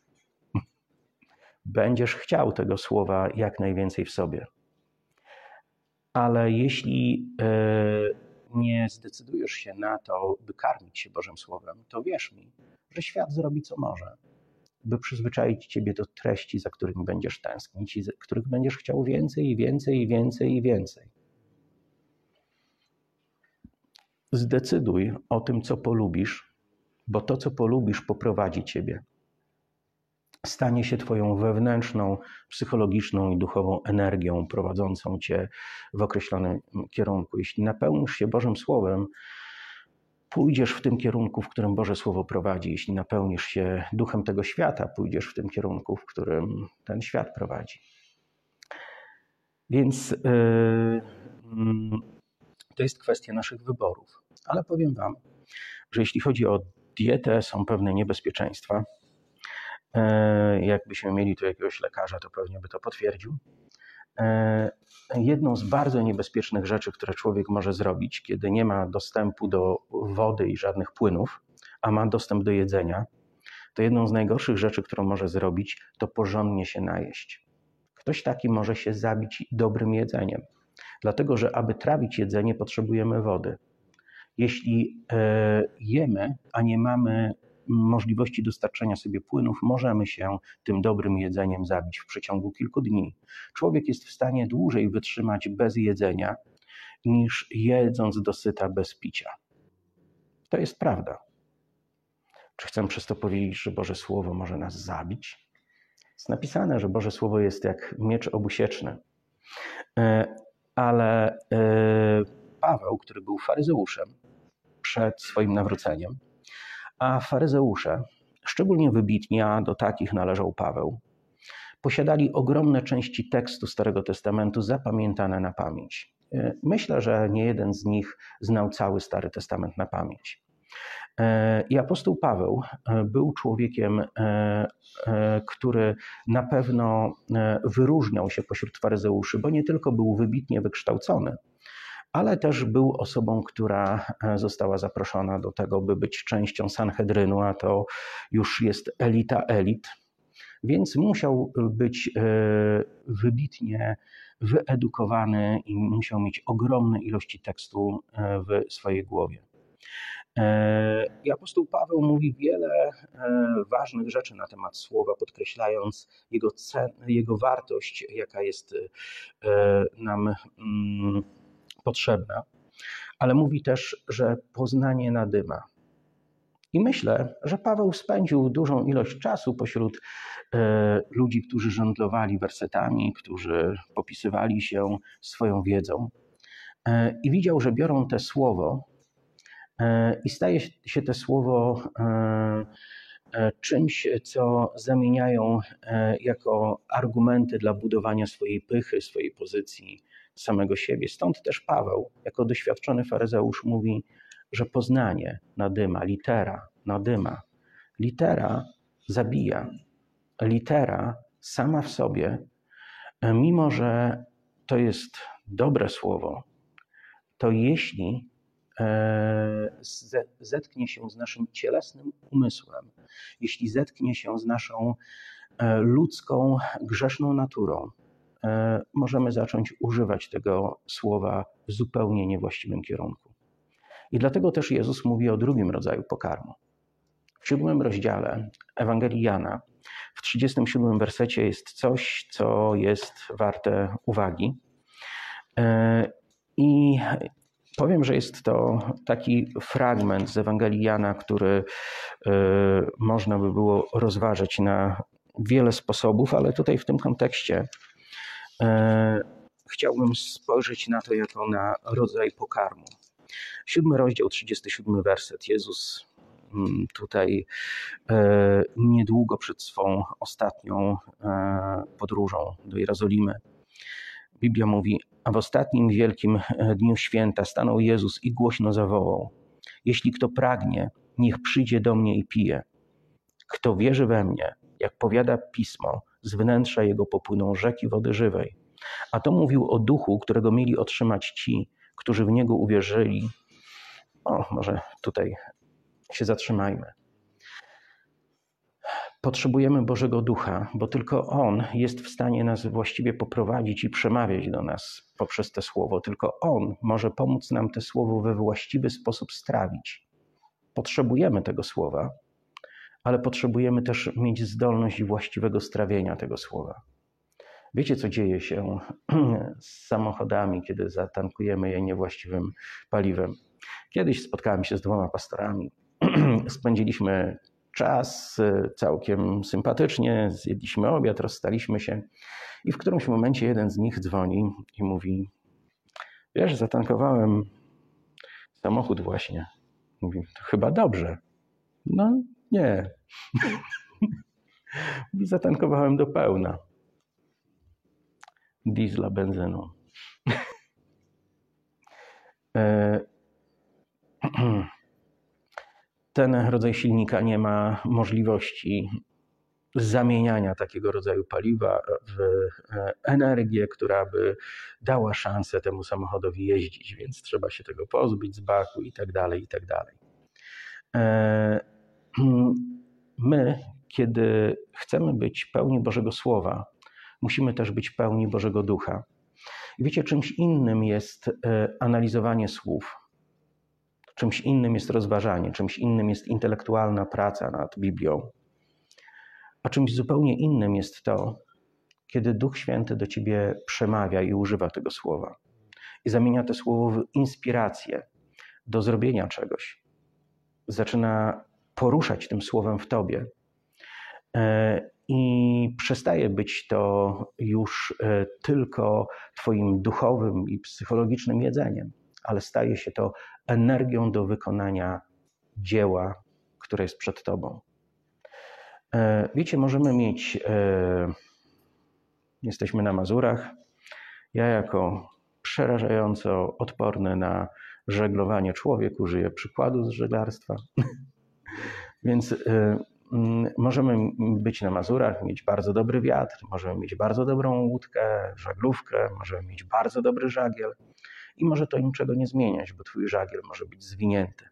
Speaker 1: Będziesz chciał tego słowa jak najwięcej w sobie. Ale jeśli yy, nie zdecydujesz się na to, by karmić się Bożym Słowem, to wierz mi, że świat zrobi co może, by przyzwyczaić ciebie do treści, za którymi będziesz tęsknić i których będziesz chciał więcej i więcej i więcej i więcej. Zdecyduj o tym, co polubisz, bo to, co polubisz, poprowadzi ciebie. Stanie się Twoją wewnętrzną, psychologiczną i duchową energią prowadzącą Cię w określonym kierunku. Jeśli napełnisz się Bożym Słowem, pójdziesz w tym kierunku, w którym Boże Słowo prowadzi. Jeśli napełnisz się duchem tego świata, pójdziesz w tym kierunku, w którym ten świat prowadzi. Więc yy, to jest kwestia naszych wyborów. Ale powiem Wam, że jeśli chodzi o dietę, są pewne niebezpieczeństwa. Yy, jakbyśmy mieli tu jakiegoś lekarza, to pewnie by to potwierdził. E, jedną z bardzo niebezpiecznych rzeczy, które człowiek może zrobić, kiedy nie ma dostępu do wody i żadnych płynów, a ma dostęp do jedzenia, to jedną z najgorszych rzeczy, którą może zrobić, to porządnie się najeść. Ktoś taki może się zabić dobrym jedzeniem, dlatego że aby trawić jedzenie, potrzebujemy wody. Jeśli e, jemy, a nie mamy możliwości dostarczenia sobie płynów, możemy się tym dobrym jedzeniem zabić w przeciągu kilku dni. Człowiek jest w stanie dłużej wytrzymać bez jedzenia, niż jedząc dosyta bez picia. To jest prawda. Czy chcę przez to powiedzieć, że Boże Słowo może nas zabić? Jest napisane, że Boże Słowo jest jak miecz obusieczny. E, ale e, Paweł, który był faryzeuszem przed swoim nawróceniem, a faryzeusze, szczególnie wybitni, a do takich należał Paweł, posiadali ogromne części tekstu Starego Testamentu zapamiętane na pamięć. E, myślę, że nie jeden z nich znał cały Stary Testament na pamięć. E, I apostoł Paweł e, był człowiekiem, który na pewno wyróżniał się pośród faryzeuszy, bo nie tylko był wybitnie wykształcony, ale też był osobą, która e, została zaproszona do tego, by być częścią Sanhedrynu, a to już jest elita elit. Więc musiał być e, wybitnie wyedukowany i musiał mieć ogromne ilości tekstu e, w swojej głowie. I apostoł Paweł mówi wiele ważnych rzeczy na temat słowa, podkreślając jego, cen, jego wartość, jaka jest nam mm, potrzebna, ale mówi też, że poznanie nadyma. I myślę, że Paweł spędził dużą ilość czasu pośród e, ludzi, którzy żądlowali wersetami, którzy popisywali się swoją wiedzą. E, I widział, że biorą te słowo e, i staje się te słowo czymś, co zamieniają jako argumenty dla budowania swojej pychy, swojej pozycji, samego siebie. Stąd też Paweł, jako doświadczony faryzeusz, mówi, że poznanie nadyma, litera nadyma. Litera zabija. Litera sama w sobie, e, mimo że to jest dobre słowo, to jeśli e, zetknie się z naszym cielesnym umysłem, jeśli zetknie się z naszą e, ludzką, grzeszną naturą, możemy zacząć używać tego słowa w zupełnie niewłaściwym kierunku. I dlatego też Jezus mówi o drugim rodzaju pokarmu. W siódmym rozdziale Ewangelii Jana, w 37 wersecie jest coś, co jest warte uwagi. E, I powiem, że jest to taki fragment z Ewangelii Jana, który e, można by było rozważyć na wiele sposobów, ale tutaj w tym kontekście E, chciałbym spojrzeć na to jako na rodzaj pokarmu. Siódmy rozdział, 37 werset. Jezus mm, tutaj e, niedługo przed swą ostatnią e, podróżą do Jerozolimy. Biblia mówi, a w ostatnim wielkim dniu święta stanął Jezus i głośno zawołał: Jeśli kto pragnie, niech przyjdzie do mnie i pije. Kto wierzy we mnie, jak powiada pismo, z wnętrza jego popłyną rzeki wody żywej. A to mówił o duchu, którego mieli otrzymać ci, którzy w niego uwierzyli. O, może tutaj się zatrzymajmy. Potrzebujemy Bożego Ducha, bo tylko On jest w stanie nas właściwie poprowadzić i przemawiać do nas poprzez te słowo. Tylko On może pomóc nam te słowo we właściwy sposób strawić. Potrzebujemy tego słowa, ale potrzebujemy też mieć zdolność właściwego strawienia tego słowa. Wiecie, co dzieje się z samochodami, kiedy zatankujemy je niewłaściwym paliwem? Kiedyś spotkałem się z dwoma pastorami. Spędziliśmy czas y, całkiem sympatycznie, zjedliśmy obiad, rozstaliśmy się i w którymś momencie jeden z nich dzwoni i mówi: Wiesz, zatankowałem samochód właśnie. Mówi: To chyba dobrze. No nie. Zatankowałem do pełna. Diesla benzyną. E, ten rodzaj silnika nie ma możliwości zamieniania takiego rodzaju paliwa w e, energię, która by dała szansę temu samochodowi jeździć, więc trzeba się tego pozbyć z baku i tak dalej, i tak dalej. E, my, kiedy chcemy być pełni Bożego Słowa, musimy też być pełni Bożego Ducha. I wiecie, czymś innym jest e, analizowanie słów, czymś innym jest rozważanie, czymś innym jest intelektualna praca nad Biblią, a czymś zupełnie innym jest to, kiedy Duch Święty do ciebie przemawia i używa tego słowa i zamienia to słowo w inspirację do zrobienia czegoś. Zaczyna poruszać tym słowem w tobie. E, I przestaje być to już e, tylko Twoim duchowym i psychologicznym jedzeniem, ale staje się to energią do wykonania dzieła, które jest przed Tobą. E, wiecie, możemy mieć, jesteśmy na Mazurach. Ja, jako przerażająco odporny na żeglowanie człowiek, użyję przykładu z żeglarstwa. Więc e, możemy być na Mazurach, mieć bardzo dobry wiatr, możemy mieć bardzo dobrą łódkę, żaglówkę, możemy mieć bardzo dobry żagiel i może to niczego nie zmieniać, bo twój żagiel może być zwinięty.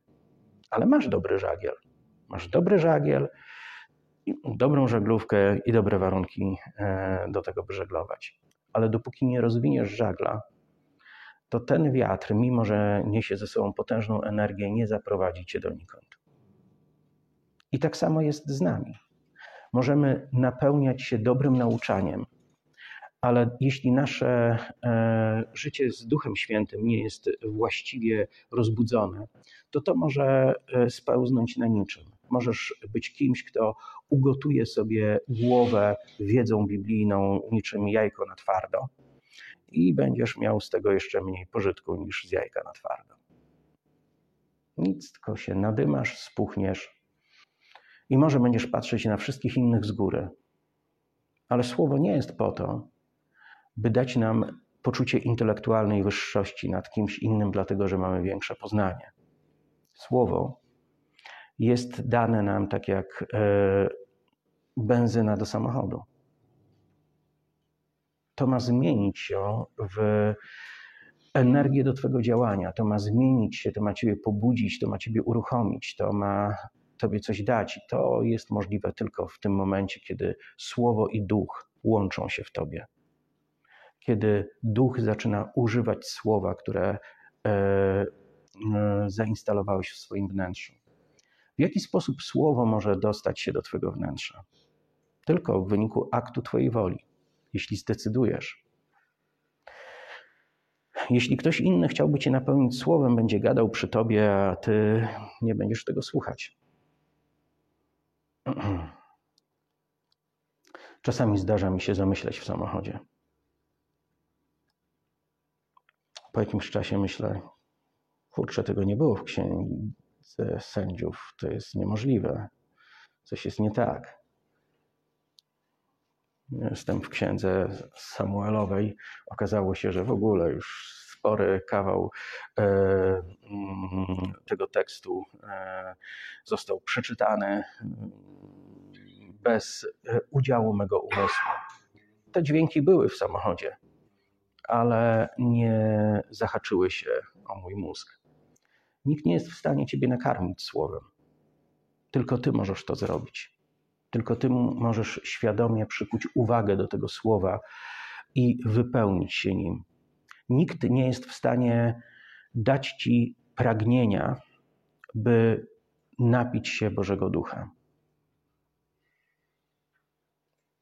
Speaker 1: Ale masz dobry żagiel. Masz dobry żagiel, dobrą żaglówkę i dobre warunki e, do tego, by żeglować. Ale dopóki nie rozwiniesz żagla, to ten wiatr, mimo że niesie ze sobą potężną energię, nie zaprowadzi cię donikąd. I tak samo jest z nami. Możemy napełniać się dobrym nauczaniem, ale jeśli nasze e, życie z Duchem Świętym nie jest właściwie rozbudzone, to to może e, spełznąć na niczym. Możesz być kimś, kto ugotuje sobie głowę wiedzą biblijną niczym jajko na twardo i będziesz miał z tego jeszcze mniej pożytku niż z jajka na twardo. Nic, tylko się nadymasz, spuchniesz i może będziesz patrzeć na wszystkich innych z góry. Ale słowo nie jest po to, by dać nam poczucie intelektualnej wyższości nad kimś innym, dlatego że mamy większe poznanie. Słowo jest dane nam tak jak e, benzyna do samochodu. To ma zmienić się w energię do Twojego działania, to ma zmienić się, to ma Ciebie pobudzić, to ma Ciebie uruchomić, to ma Tobie coś dać. I to jest możliwe tylko w tym momencie, kiedy Słowo i Duch łączą się w Tobie. Kiedy Duch zaczyna używać słowa, które e, e, zainstalowałeś w swoim wnętrzu. W jaki sposób słowo może dostać się do Twojego wnętrza? Tylko w wyniku aktu Twojej woli, jeśli zdecydujesz. Jeśli ktoś inny chciałby Cię napełnić słowem, będzie gadał przy Tobie, a Ty nie będziesz tego słuchać. Czasami zdarza mi się zamyśleć w samochodzie. Po jakimś czasie myślę, kurczę, tego nie było w księdze sędziów, to jest niemożliwe. Coś jest nie tak. Jestem w księdze Samuelowej. Okazało się, że w ogóle już spory kawał e, mm, tego tekstu e, został przeczytany mm, bez e, udziału mego umysłu. Te dźwięki były w samochodzie, ale nie zahaczyły się o mój mózg. Nikt nie jest w stanie ciebie nakarmić słowem. Tylko ty możesz to zrobić. Tylko ty możesz świadomie przykuć uwagę do tego słowa i wypełnić się nim. Nikt nie jest w stanie dać ci pragnienia, by napić się Bożego Ducha.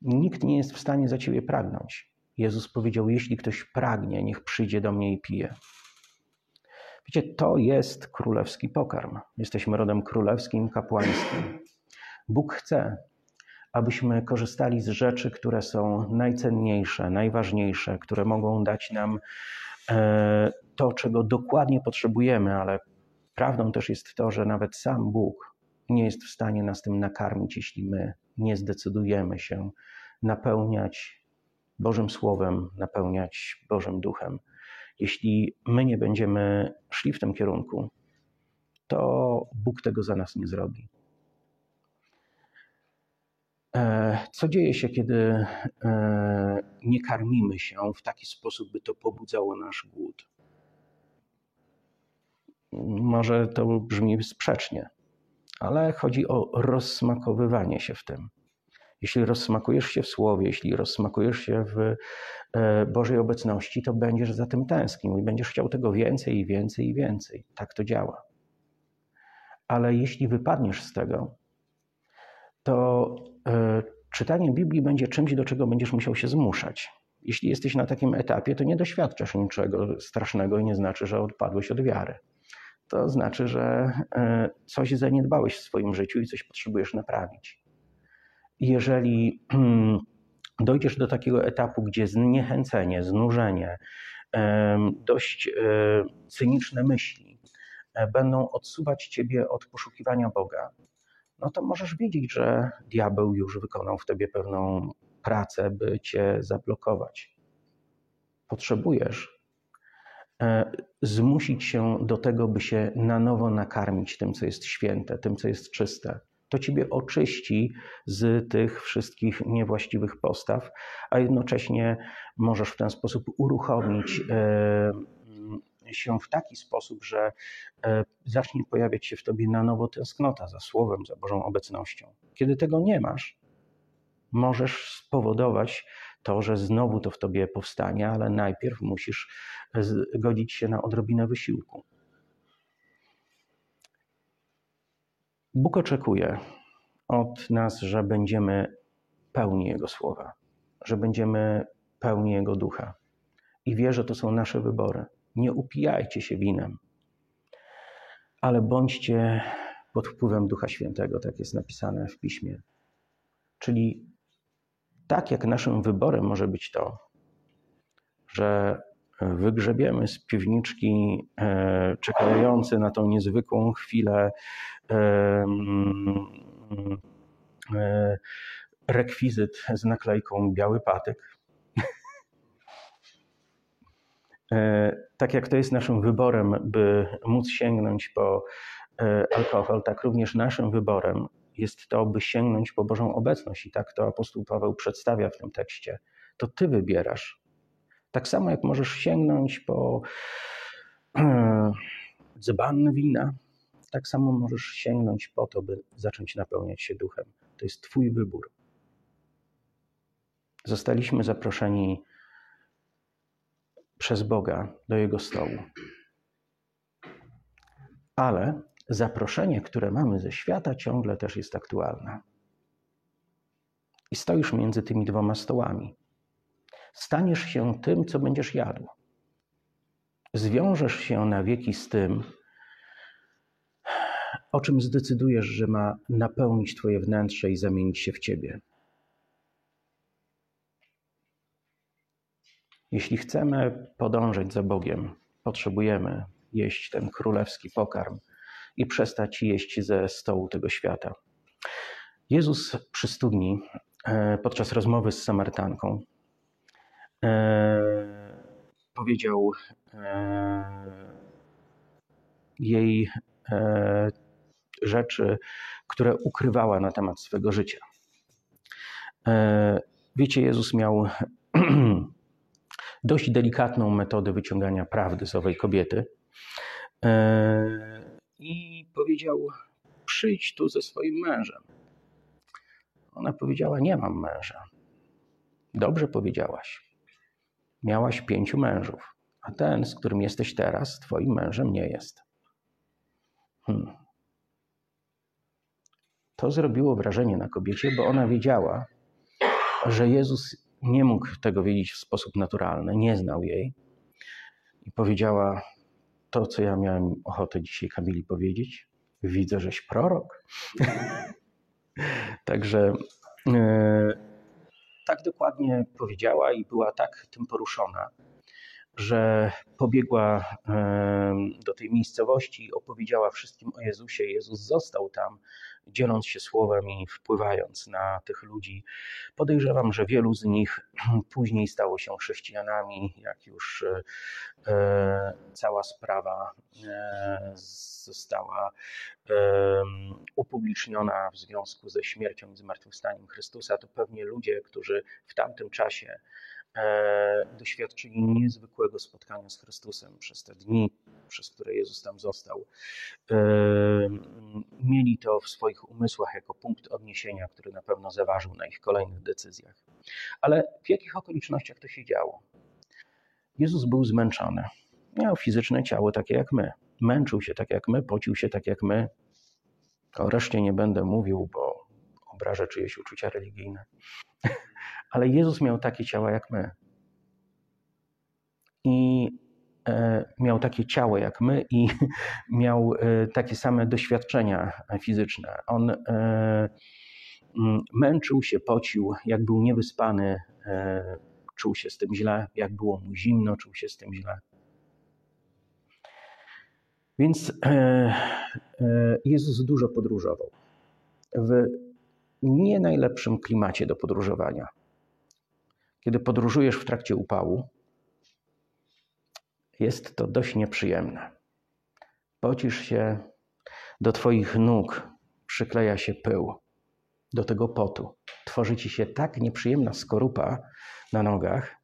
Speaker 1: Nikt nie jest w stanie za ciebie pragnąć. Jezus powiedział: Jeśli ktoś pragnie, niech przyjdzie do mnie i pije. Wiecie, to jest królewski pokarm. Jesteśmy rodem królewskim, kapłańskim. Bóg chce, abyśmy korzystali z rzeczy, które są najcenniejsze, najważniejsze, które mogą dać nam e, to, czego dokładnie potrzebujemy, ale prawdą też jest to, że nawet sam Bóg nie jest w stanie nas tym nakarmić, jeśli my nie zdecydujemy się napełniać Bożym Słowem, napełniać Bożym Duchem. Jeśli my nie będziemy szli w tym kierunku, to Bóg tego za nas nie zrobi. E, co dzieje się, kiedy e, nie karmimy się w taki sposób, by to pobudzało nasz głód? Może to brzmi sprzecznie, ale chodzi o rozsmakowywanie się w tym. Jeśli rozsmakujesz się w słowie, jeśli rozsmakujesz się w e, Bożej obecności, to będziesz za tym tęsknił i będziesz chciał tego więcej i więcej i więcej. Tak to działa. Ale jeśli wypadniesz z tego, to czytanie Biblii będzie czymś, do czego będziesz musiał się zmuszać. Jeśli jesteś na takim etapie, to nie doświadczasz niczego strasznego i nie znaczy, że odpadłeś od wiary. To znaczy, że e, coś zaniedbałeś w swoim życiu i coś potrzebujesz naprawić. Jeżeli dojdziesz do takiego etapu, gdzie zniechęcenie, znużenie, dość e, cyniczne myśli będą odsuwać ciebie od poszukiwania Boga, no to możesz wiedzieć, że diabeł już wykonał w tobie pewną pracę, by cię zablokować. Potrzebujesz e, zmusić się do tego, by się na nowo nakarmić tym, co jest święte, tym, co jest czyste. To ciebie oczyści z tych wszystkich niewłaściwych postaw, a jednocześnie możesz w ten sposób uruchomić e, się w taki sposób, że e, zacznie pojawiać się w tobie na nowo tęsknota za Słowem, za Bożą obecnością. Kiedy tego nie masz, możesz spowodować to, że znowu to w tobie powstanie, ale najpierw musisz zgodzić się na odrobinę wysiłku. Bóg oczekuje od nas, że będziemy pełni Jego słowa, że będziemy pełni Jego ducha. I wie, że to są nasze wybory. Nie upijajcie się winem, ale bądźcie pod wpływem Ducha Świętego, tak jest napisane w piśmie. Czyli tak jak naszym wyborem może być to, że wygrzebiemy z piwniczki e, czekający na tą niezwykłą chwilę e, e, rekwizyt z naklejką biały patyk, E, tak jak to jest naszym wyborem, by móc sięgnąć po e, alkohol, tak również naszym wyborem jest to, by sięgnąć po Bożą obecność. I tak to apostoł Paweł przedstawia w tym tekście. To ty wybierasz. Tak samo jak możesz sięgnąć po e, dzban wina, tak samo możesz sięgnąć po to, by zacząć napełniać się duchem. To jest Twój wybór. Zostaliśmy zaproszeni przez Boga do Jego stołu. Ale zaproszenie, które mamy ze świata, ciągle też jest aktualne. I stoisz między tymi dwoma stołami. Staniesz się tym, co będziesz jadł. Zwiążesz się na wieki z tym, o czym zdecydujesz, że ma napełnić Twoje wnętrze i zamienić się w Ciebie. Jeśli chcemy podążać za Bogiem, potrzebujemy jeść ten królewski pokarm i przestać jeść ze stołu tego świata. Jezus przy studni e, podczas rozmowy z Samarytanką e, powiedział e, jej rzeczy, które ukrywała na temat swego życia. Wiecie, Jezus miał dość delikatną metodę wyciągania prawdy z owej kobiety. E, I powiedział: Przyjdź tu ze swoim mężem. Ona powiedziała: Nie mam męża. Dobrze powiedziałaś. Miałaś pięciu mężów, a ten, z którym jesteś teraz, twoim mężem nie jest. Hmm. To zrobiło wrażenie na kobiecie, bo ona wiedziała, że Jezus nie mógł tego wiedzieć w sposób naturalny, nie znał jej. I powiedziała: to, co ja miałem ochotę dzisiaj Kamili powiedzieć. Widzę, żeś prorok. Także e, tak dokładnie powiedziała i była tak tym poruszona, że pobiegła do tej miejscowości i opowiedziała wszystkim o Jezusie. Jezus został tam, dzieląc się słowem i wpływając na tych ludzi. Podejrzewam, że wielu z nich później stało się chrześcijanami, jak już e, cała sprawa e, została upubliczniona w związku ze śmiercią i zmartwychwstaniem Chrystusa, to pewnie ludzie, którzy w tamtym czasie E, doświadczyli niezwykłego spotkania z Chrystusem przez te dni, przez które Jezus tam został. E, mieli to w swoich umysłach jako punkt odniesienia, który na pewno zaważył na ich kolejnych decyzjach. Ale w jakich okolicznościach to się działo? Jezus był zmęczony. Miał fizyczne ciało takie jak my. Męczył się tak jak my, pocił się tak jak my. O reszcie nie będę mówił, bo obrażę czyjeś uczucia religijne. Ale Jezus miał takie ciała jak my. I e, miał takie ciało jak my i miał e, takie same doświadczenia fizyczne. On e, męczył się, pocił, jak był niewyspany, czuł się z tym źle, jak było mu zimno, czuł się z tym źle. Więc Jezus dużo podróżował w nie najlepszym klimacie do podróżowania. Kiedy podróżujesz w trakcie upału, jest to dość nieprzyjemne. Pocisz się, do Twoich nóg przykleja się pył, do tego potu. Tworzy ci się tak nieprzyjemna skorupa na nogach,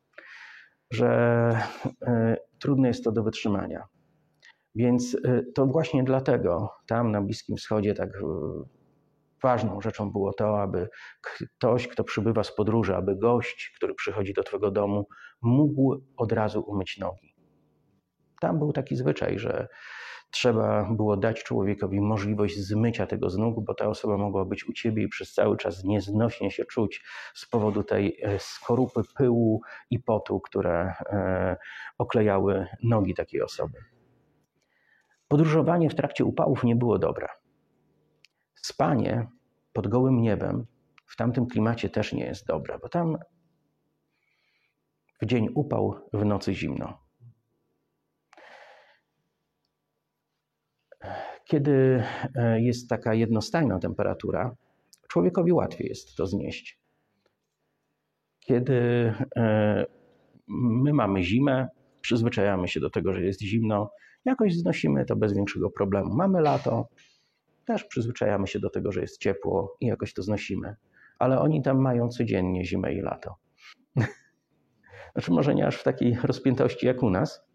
Speaker 1: że y, trudne jest to do wytrzymania. Więc y, to właśnie dlatego tam na Bliskim Wschodzie tak y, Ważną rzeczą było to, aby ktoś, kto przybywa z podróży, aby gość, który przychodzi do Twojego domu, mógł od razu umyć nogi. Tam był taki zwyczaj, że trzeba było dać człowiekowi możliwość zmycia tego z nóg, bo ta osoba mogła być u ciebie i przez cały czas nieznośnie się czuć z powodu tej e, skorupy pyłu i potu, które e, oklejały nogi takiej osoby. Podróżowanie w trakcie upałów nie było dobre. Spanie pod gołym niebem w tamtym klimacie też nie jest dobre, bo tam w dzień upał, w nocy zimno. Kiedy e, jest taka jednostajna temperatura, człowiekowi łatwiej jest to znieść. Kiedy e, my mamy zimę, przyzwyczajamy się do tego, że jest zimno, jakoś znosimy to bez większego problemu. Mamy lato, też przyzwyczajamy się do tego, że jest ciepło i jakoś to znosimy. Ale oni tam mają codziennie zimę i lato. znaczy, może nie aż w takiej rozpiętości jak u nas,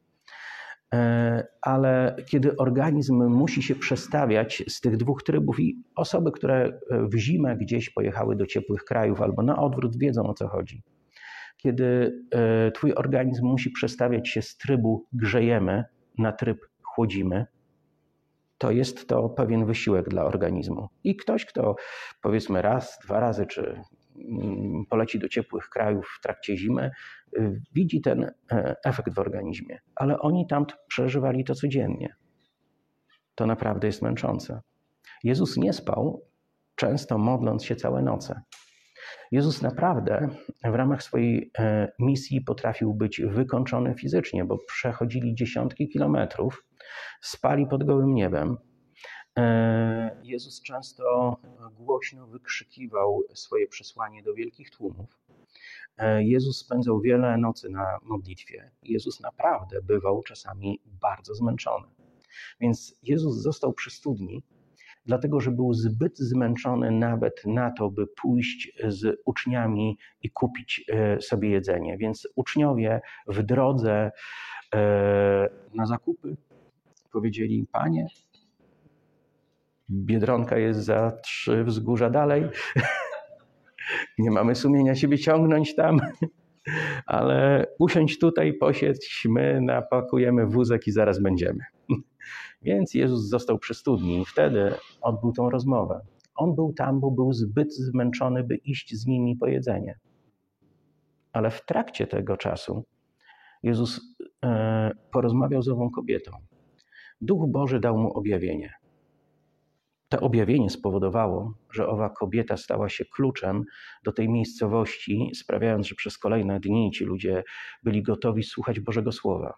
Speaker 1: e, ale kiedy organizm musi się przestawiać z tych dwóch trybów i osoby, które w zimę gdzieś pojechały do ciepłych krajów albo na odwrót wiedzą o co chodzi. Kiedy e, twój organizm musi przestawiać się z trybu grzejemy na tryb chłodzimy, to jest to pewien wysiłek dla organizmu. I ktoś, kto powiedzmy raz, dwa razy, czy mm, poleci do ciepłych krajów w trakcie zimy, y, widzi ten e, efekt w organizmie. Ale oni tam przeżywali to codziennie. To naprawdę jest męczące. Jezus nie spał, często modląc się całe noce. Jezus naprawdę w ramach swojej e, misji potrafił być wykończony fizycznie, bo przechodzili dziesiątki kilometrów spali pod gołym niebem. E, Jezus często głośno wykrzykiwał swoje przesłanie do wielkich tłumów. E, Jezus spędzał wiele nocy na modlitwie. Jezus naprawdę bywał czasami bardzo zmęczony. Więc Jezus został przy studni, dlatego że był zbyt zmęczony nawet na to, by pójść z uczniami i kupić e, sobie jedzenie. Więc uczniowie w drodze na zakupy powiedzieli: Panie, biedronka jest za trzy wzgórza dalej. Nie mamy sumienia siebie ciągnąć tam, ale usiądź tutaj, posiedź, my napakujemy wózek i zaraz będziemy. Więc Jezus został przy studni i wtedy odbył tą rozmowę. On był tam, bo był zbyt zmęczony, by iść z nimi po jedzenie. Ale w trakcie tego czasu Jezus e, porozmawiał z ową kobietą Duch Boży dał mu objawienie. To objawienie spowodowało, że owa kobieta stała się kluczem do tej miejscowości, sprawiając, że przez kolejne dni ci ludzie byli gotowi słuchać Bożego Słowa.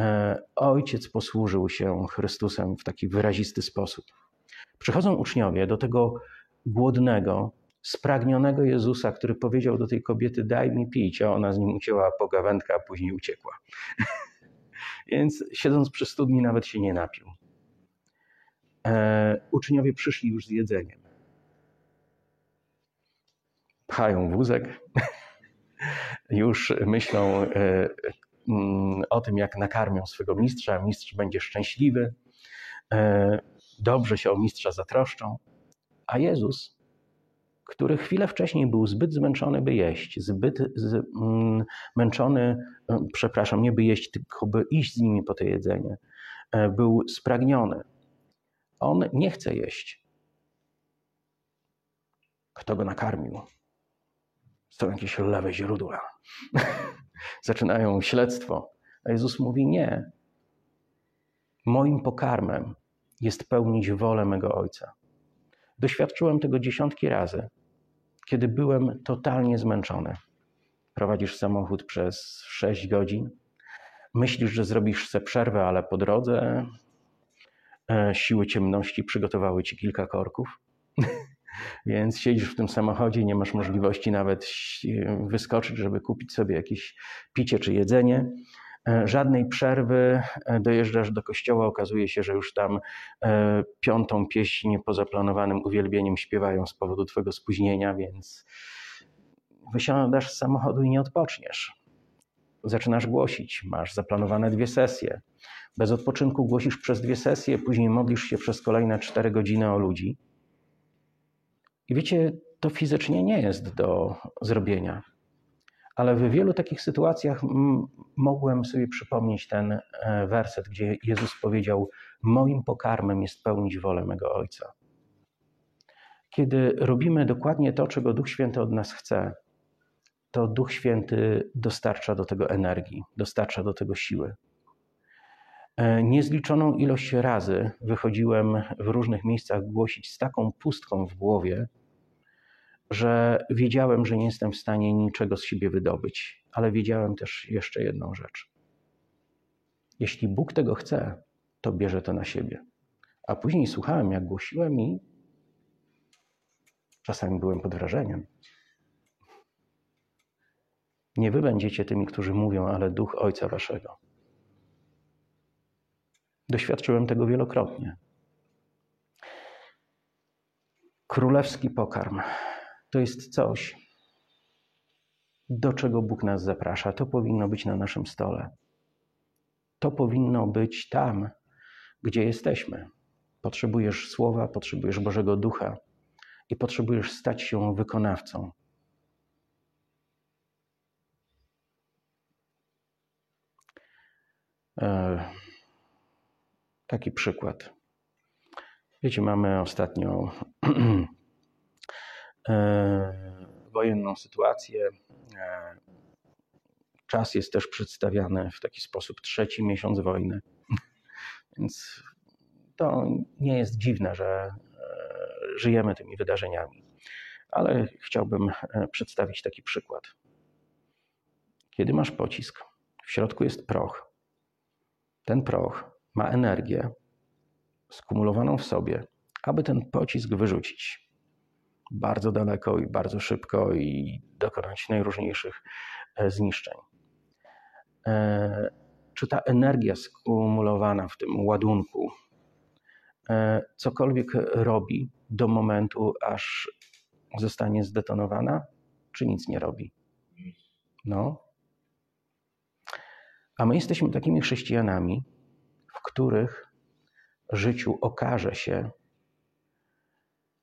Speaker 1: E, ojciec posłużył się Chrystusem w taki wyrazisty sposób. Przychodzą uczniowie do tego głodnego, spragnionego Jezusa, który powiedział do tej kobiety: Daj mi pić, a ona z nim ucięła pogawędkę, a później uciekła. Więc siedząc przy studni, nawet się nie napił. E, uczniowie przyszli już z jedzeniem. Pchają wózek, już myślą e, mm, o tym, jak nakarmią swego mistrza. Mistrz będzie szczęśliwy, e, dobrze się o mistrza zatroszczą. A Jezus, który chwilę wcześniej był zbyt zmęczony, by jeść, zbyt zmęczony, mm, przepraszam, nie by jeść, tylko by iść z nimi po to jedzenie, był spragniony on nie chce jeść. Kto go nakarmił? Są jakieś lewe źródła. Zaczynają śledztwo. A Jezus mówi: Nie. Moim pokarmem jest pełnić wolę mego Ojca. Doświadczyłem tego dziesiątki razy, kiedy byłem totalnie zmęczony. Prowadzisz samochód przez 6 godzin, myślisz, że zrobisz sobie przerwę, ale po drodze E, siły ciemności przygotowały ci kilka korków. Więc siedzisz w tym samochodzie, nie masz możliwości nawet wyskoczyć, żeby kupić sobie jakieś picie czy jedzenie. E, żadnej przerwy, e, dojeżdżasz do kościoła, okazuje się, że już tam piątą pieśń poza planowanym uwielbieniem śpiewają z powodu twojego spóźnienia, więc wysiadasz z samochodu i nie odpoczniesz. Zaczynasz głosić, masz zaplanowane dwie sesje. Bez odpoczynku głosisz przez dwie sesje, później modlisz się przez kolejne cztery godziny o ludzi. I wiecie, to fizycznie nie jest do zrobienia. Ale w wielu takich sytuacjach mogłem sobie przypomnieć ten e, werset, gdzie Jezus powiedział: Moim pokarmem jest pełnić wolę mego Ojca. Kiedy robimy dokładnie to, czego Duch Święty od nas chce, to Duch Święty dostarcza do tego energii, dostarcza do tego siły. E, niezliczoną ilość razy wychodziłem w różnych miejscach głosić z taką pustką w głowie, że wiedziałem, że nie jestem w stanie niczego z siebie wydobyć, ale wiedziałem też jeszcze jedną rzecz. Jeśli Bóg tego chce, to bierze to na siebie. A później słuchałem, jak głosiłem i czasami byłem pod wrażeniem. Nie wy będziecie tymi, którzy mówią, ale duch Ojca Waszego. Doświadczyłem tego wielokrotnie. Królewski pokarm to jest coś, do czego Bóg nas zaprasza. To powinno być na naszym stole. To powinno być tam, gdzie jesteśmy. Potrzebujesz słowa, potrzebujesz Bożego Ducha i potrzebujesz stać się wykonawcą. E Taki przykład. Wiecie, mamy ostatnio wojenną sytuację. E, czas jest też przedstawiany w taki sposób trzeci miesiąc wojny. Więc to nie jest dziwne, że e, żyjemy tymi wydarzeniami. Ale chciałbym przedstawić taki przykład. Kiedy masz pocisk, w środku jest proch. Ten proch ma energię skumulowaną w sobie, aby ten pocisk wyrzucić bardzo daleko i bardzo szybko i dokonać najróżniejszych e, zniszczeń. E, czy ta energia skumulowana w tym ładunku e, cokolwiek robi do momentu, aż zostanie zdetonowana, czy nic nie robi? No. A my jesteśmy takimi chrześcijanami, w których życiu okaże się,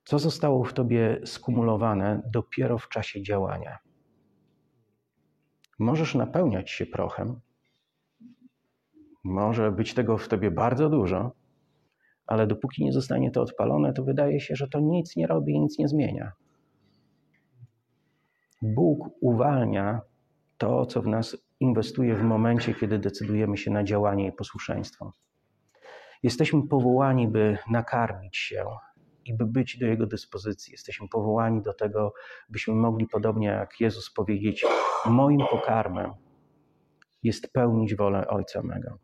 Speaker 1: co zostało w tobie skumulowane dopiero w czasie działania. Możesz napełniać się prochem, może być tego w tobie bardzo dużo, ale dopóki nie zostanie to odpalone, to wydaje się, że to nic nie robi i nic nie zmienia. Bóg uwalnia to, co w nas inwestuje w momencie, kiedy decydujemy się na działanie i posłuszeństwo. Jesteśmy powołani, by nakarmić się i by być do Jego dyspozycji. Jesteśmy powołani do tego, byśmy mogli, podobnie jak Jezus, powiedzieć: Moim pokarmem jest pełnić wolę Ojca mego.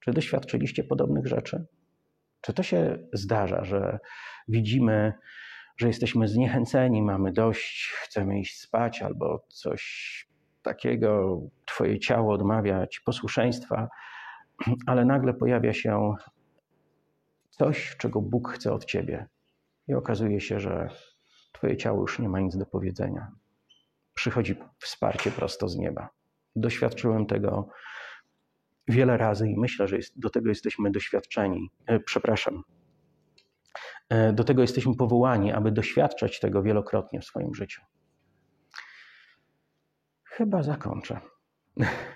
Speaker 1: Czy doświadczyliście podobnych rzeczy? Czy to się zdarza, że widzimy, że jesteśmy zniechęceni, mamy dość, chcemy iść spać albo coś takiego, Twoje ciało odmawia Ci posłuszeństwa, ale nagle pojawia się coś, czego Bóg chce od Ciebie i okazuje się, że Twoje ciało już nie ma nic do powiedzenia. Przychodzi wsparcie prosto z nieba. Doświadczyłem tego wiele razy i myślę, że jest, do tego jesteśmy doświadczeni. E, przepraszam. E, do tego jesteśmy powołani, aby doświadczać tego wielokrotnie w swoim życiu. Chyba zakończę.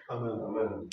Speaker 2: Amen, amen.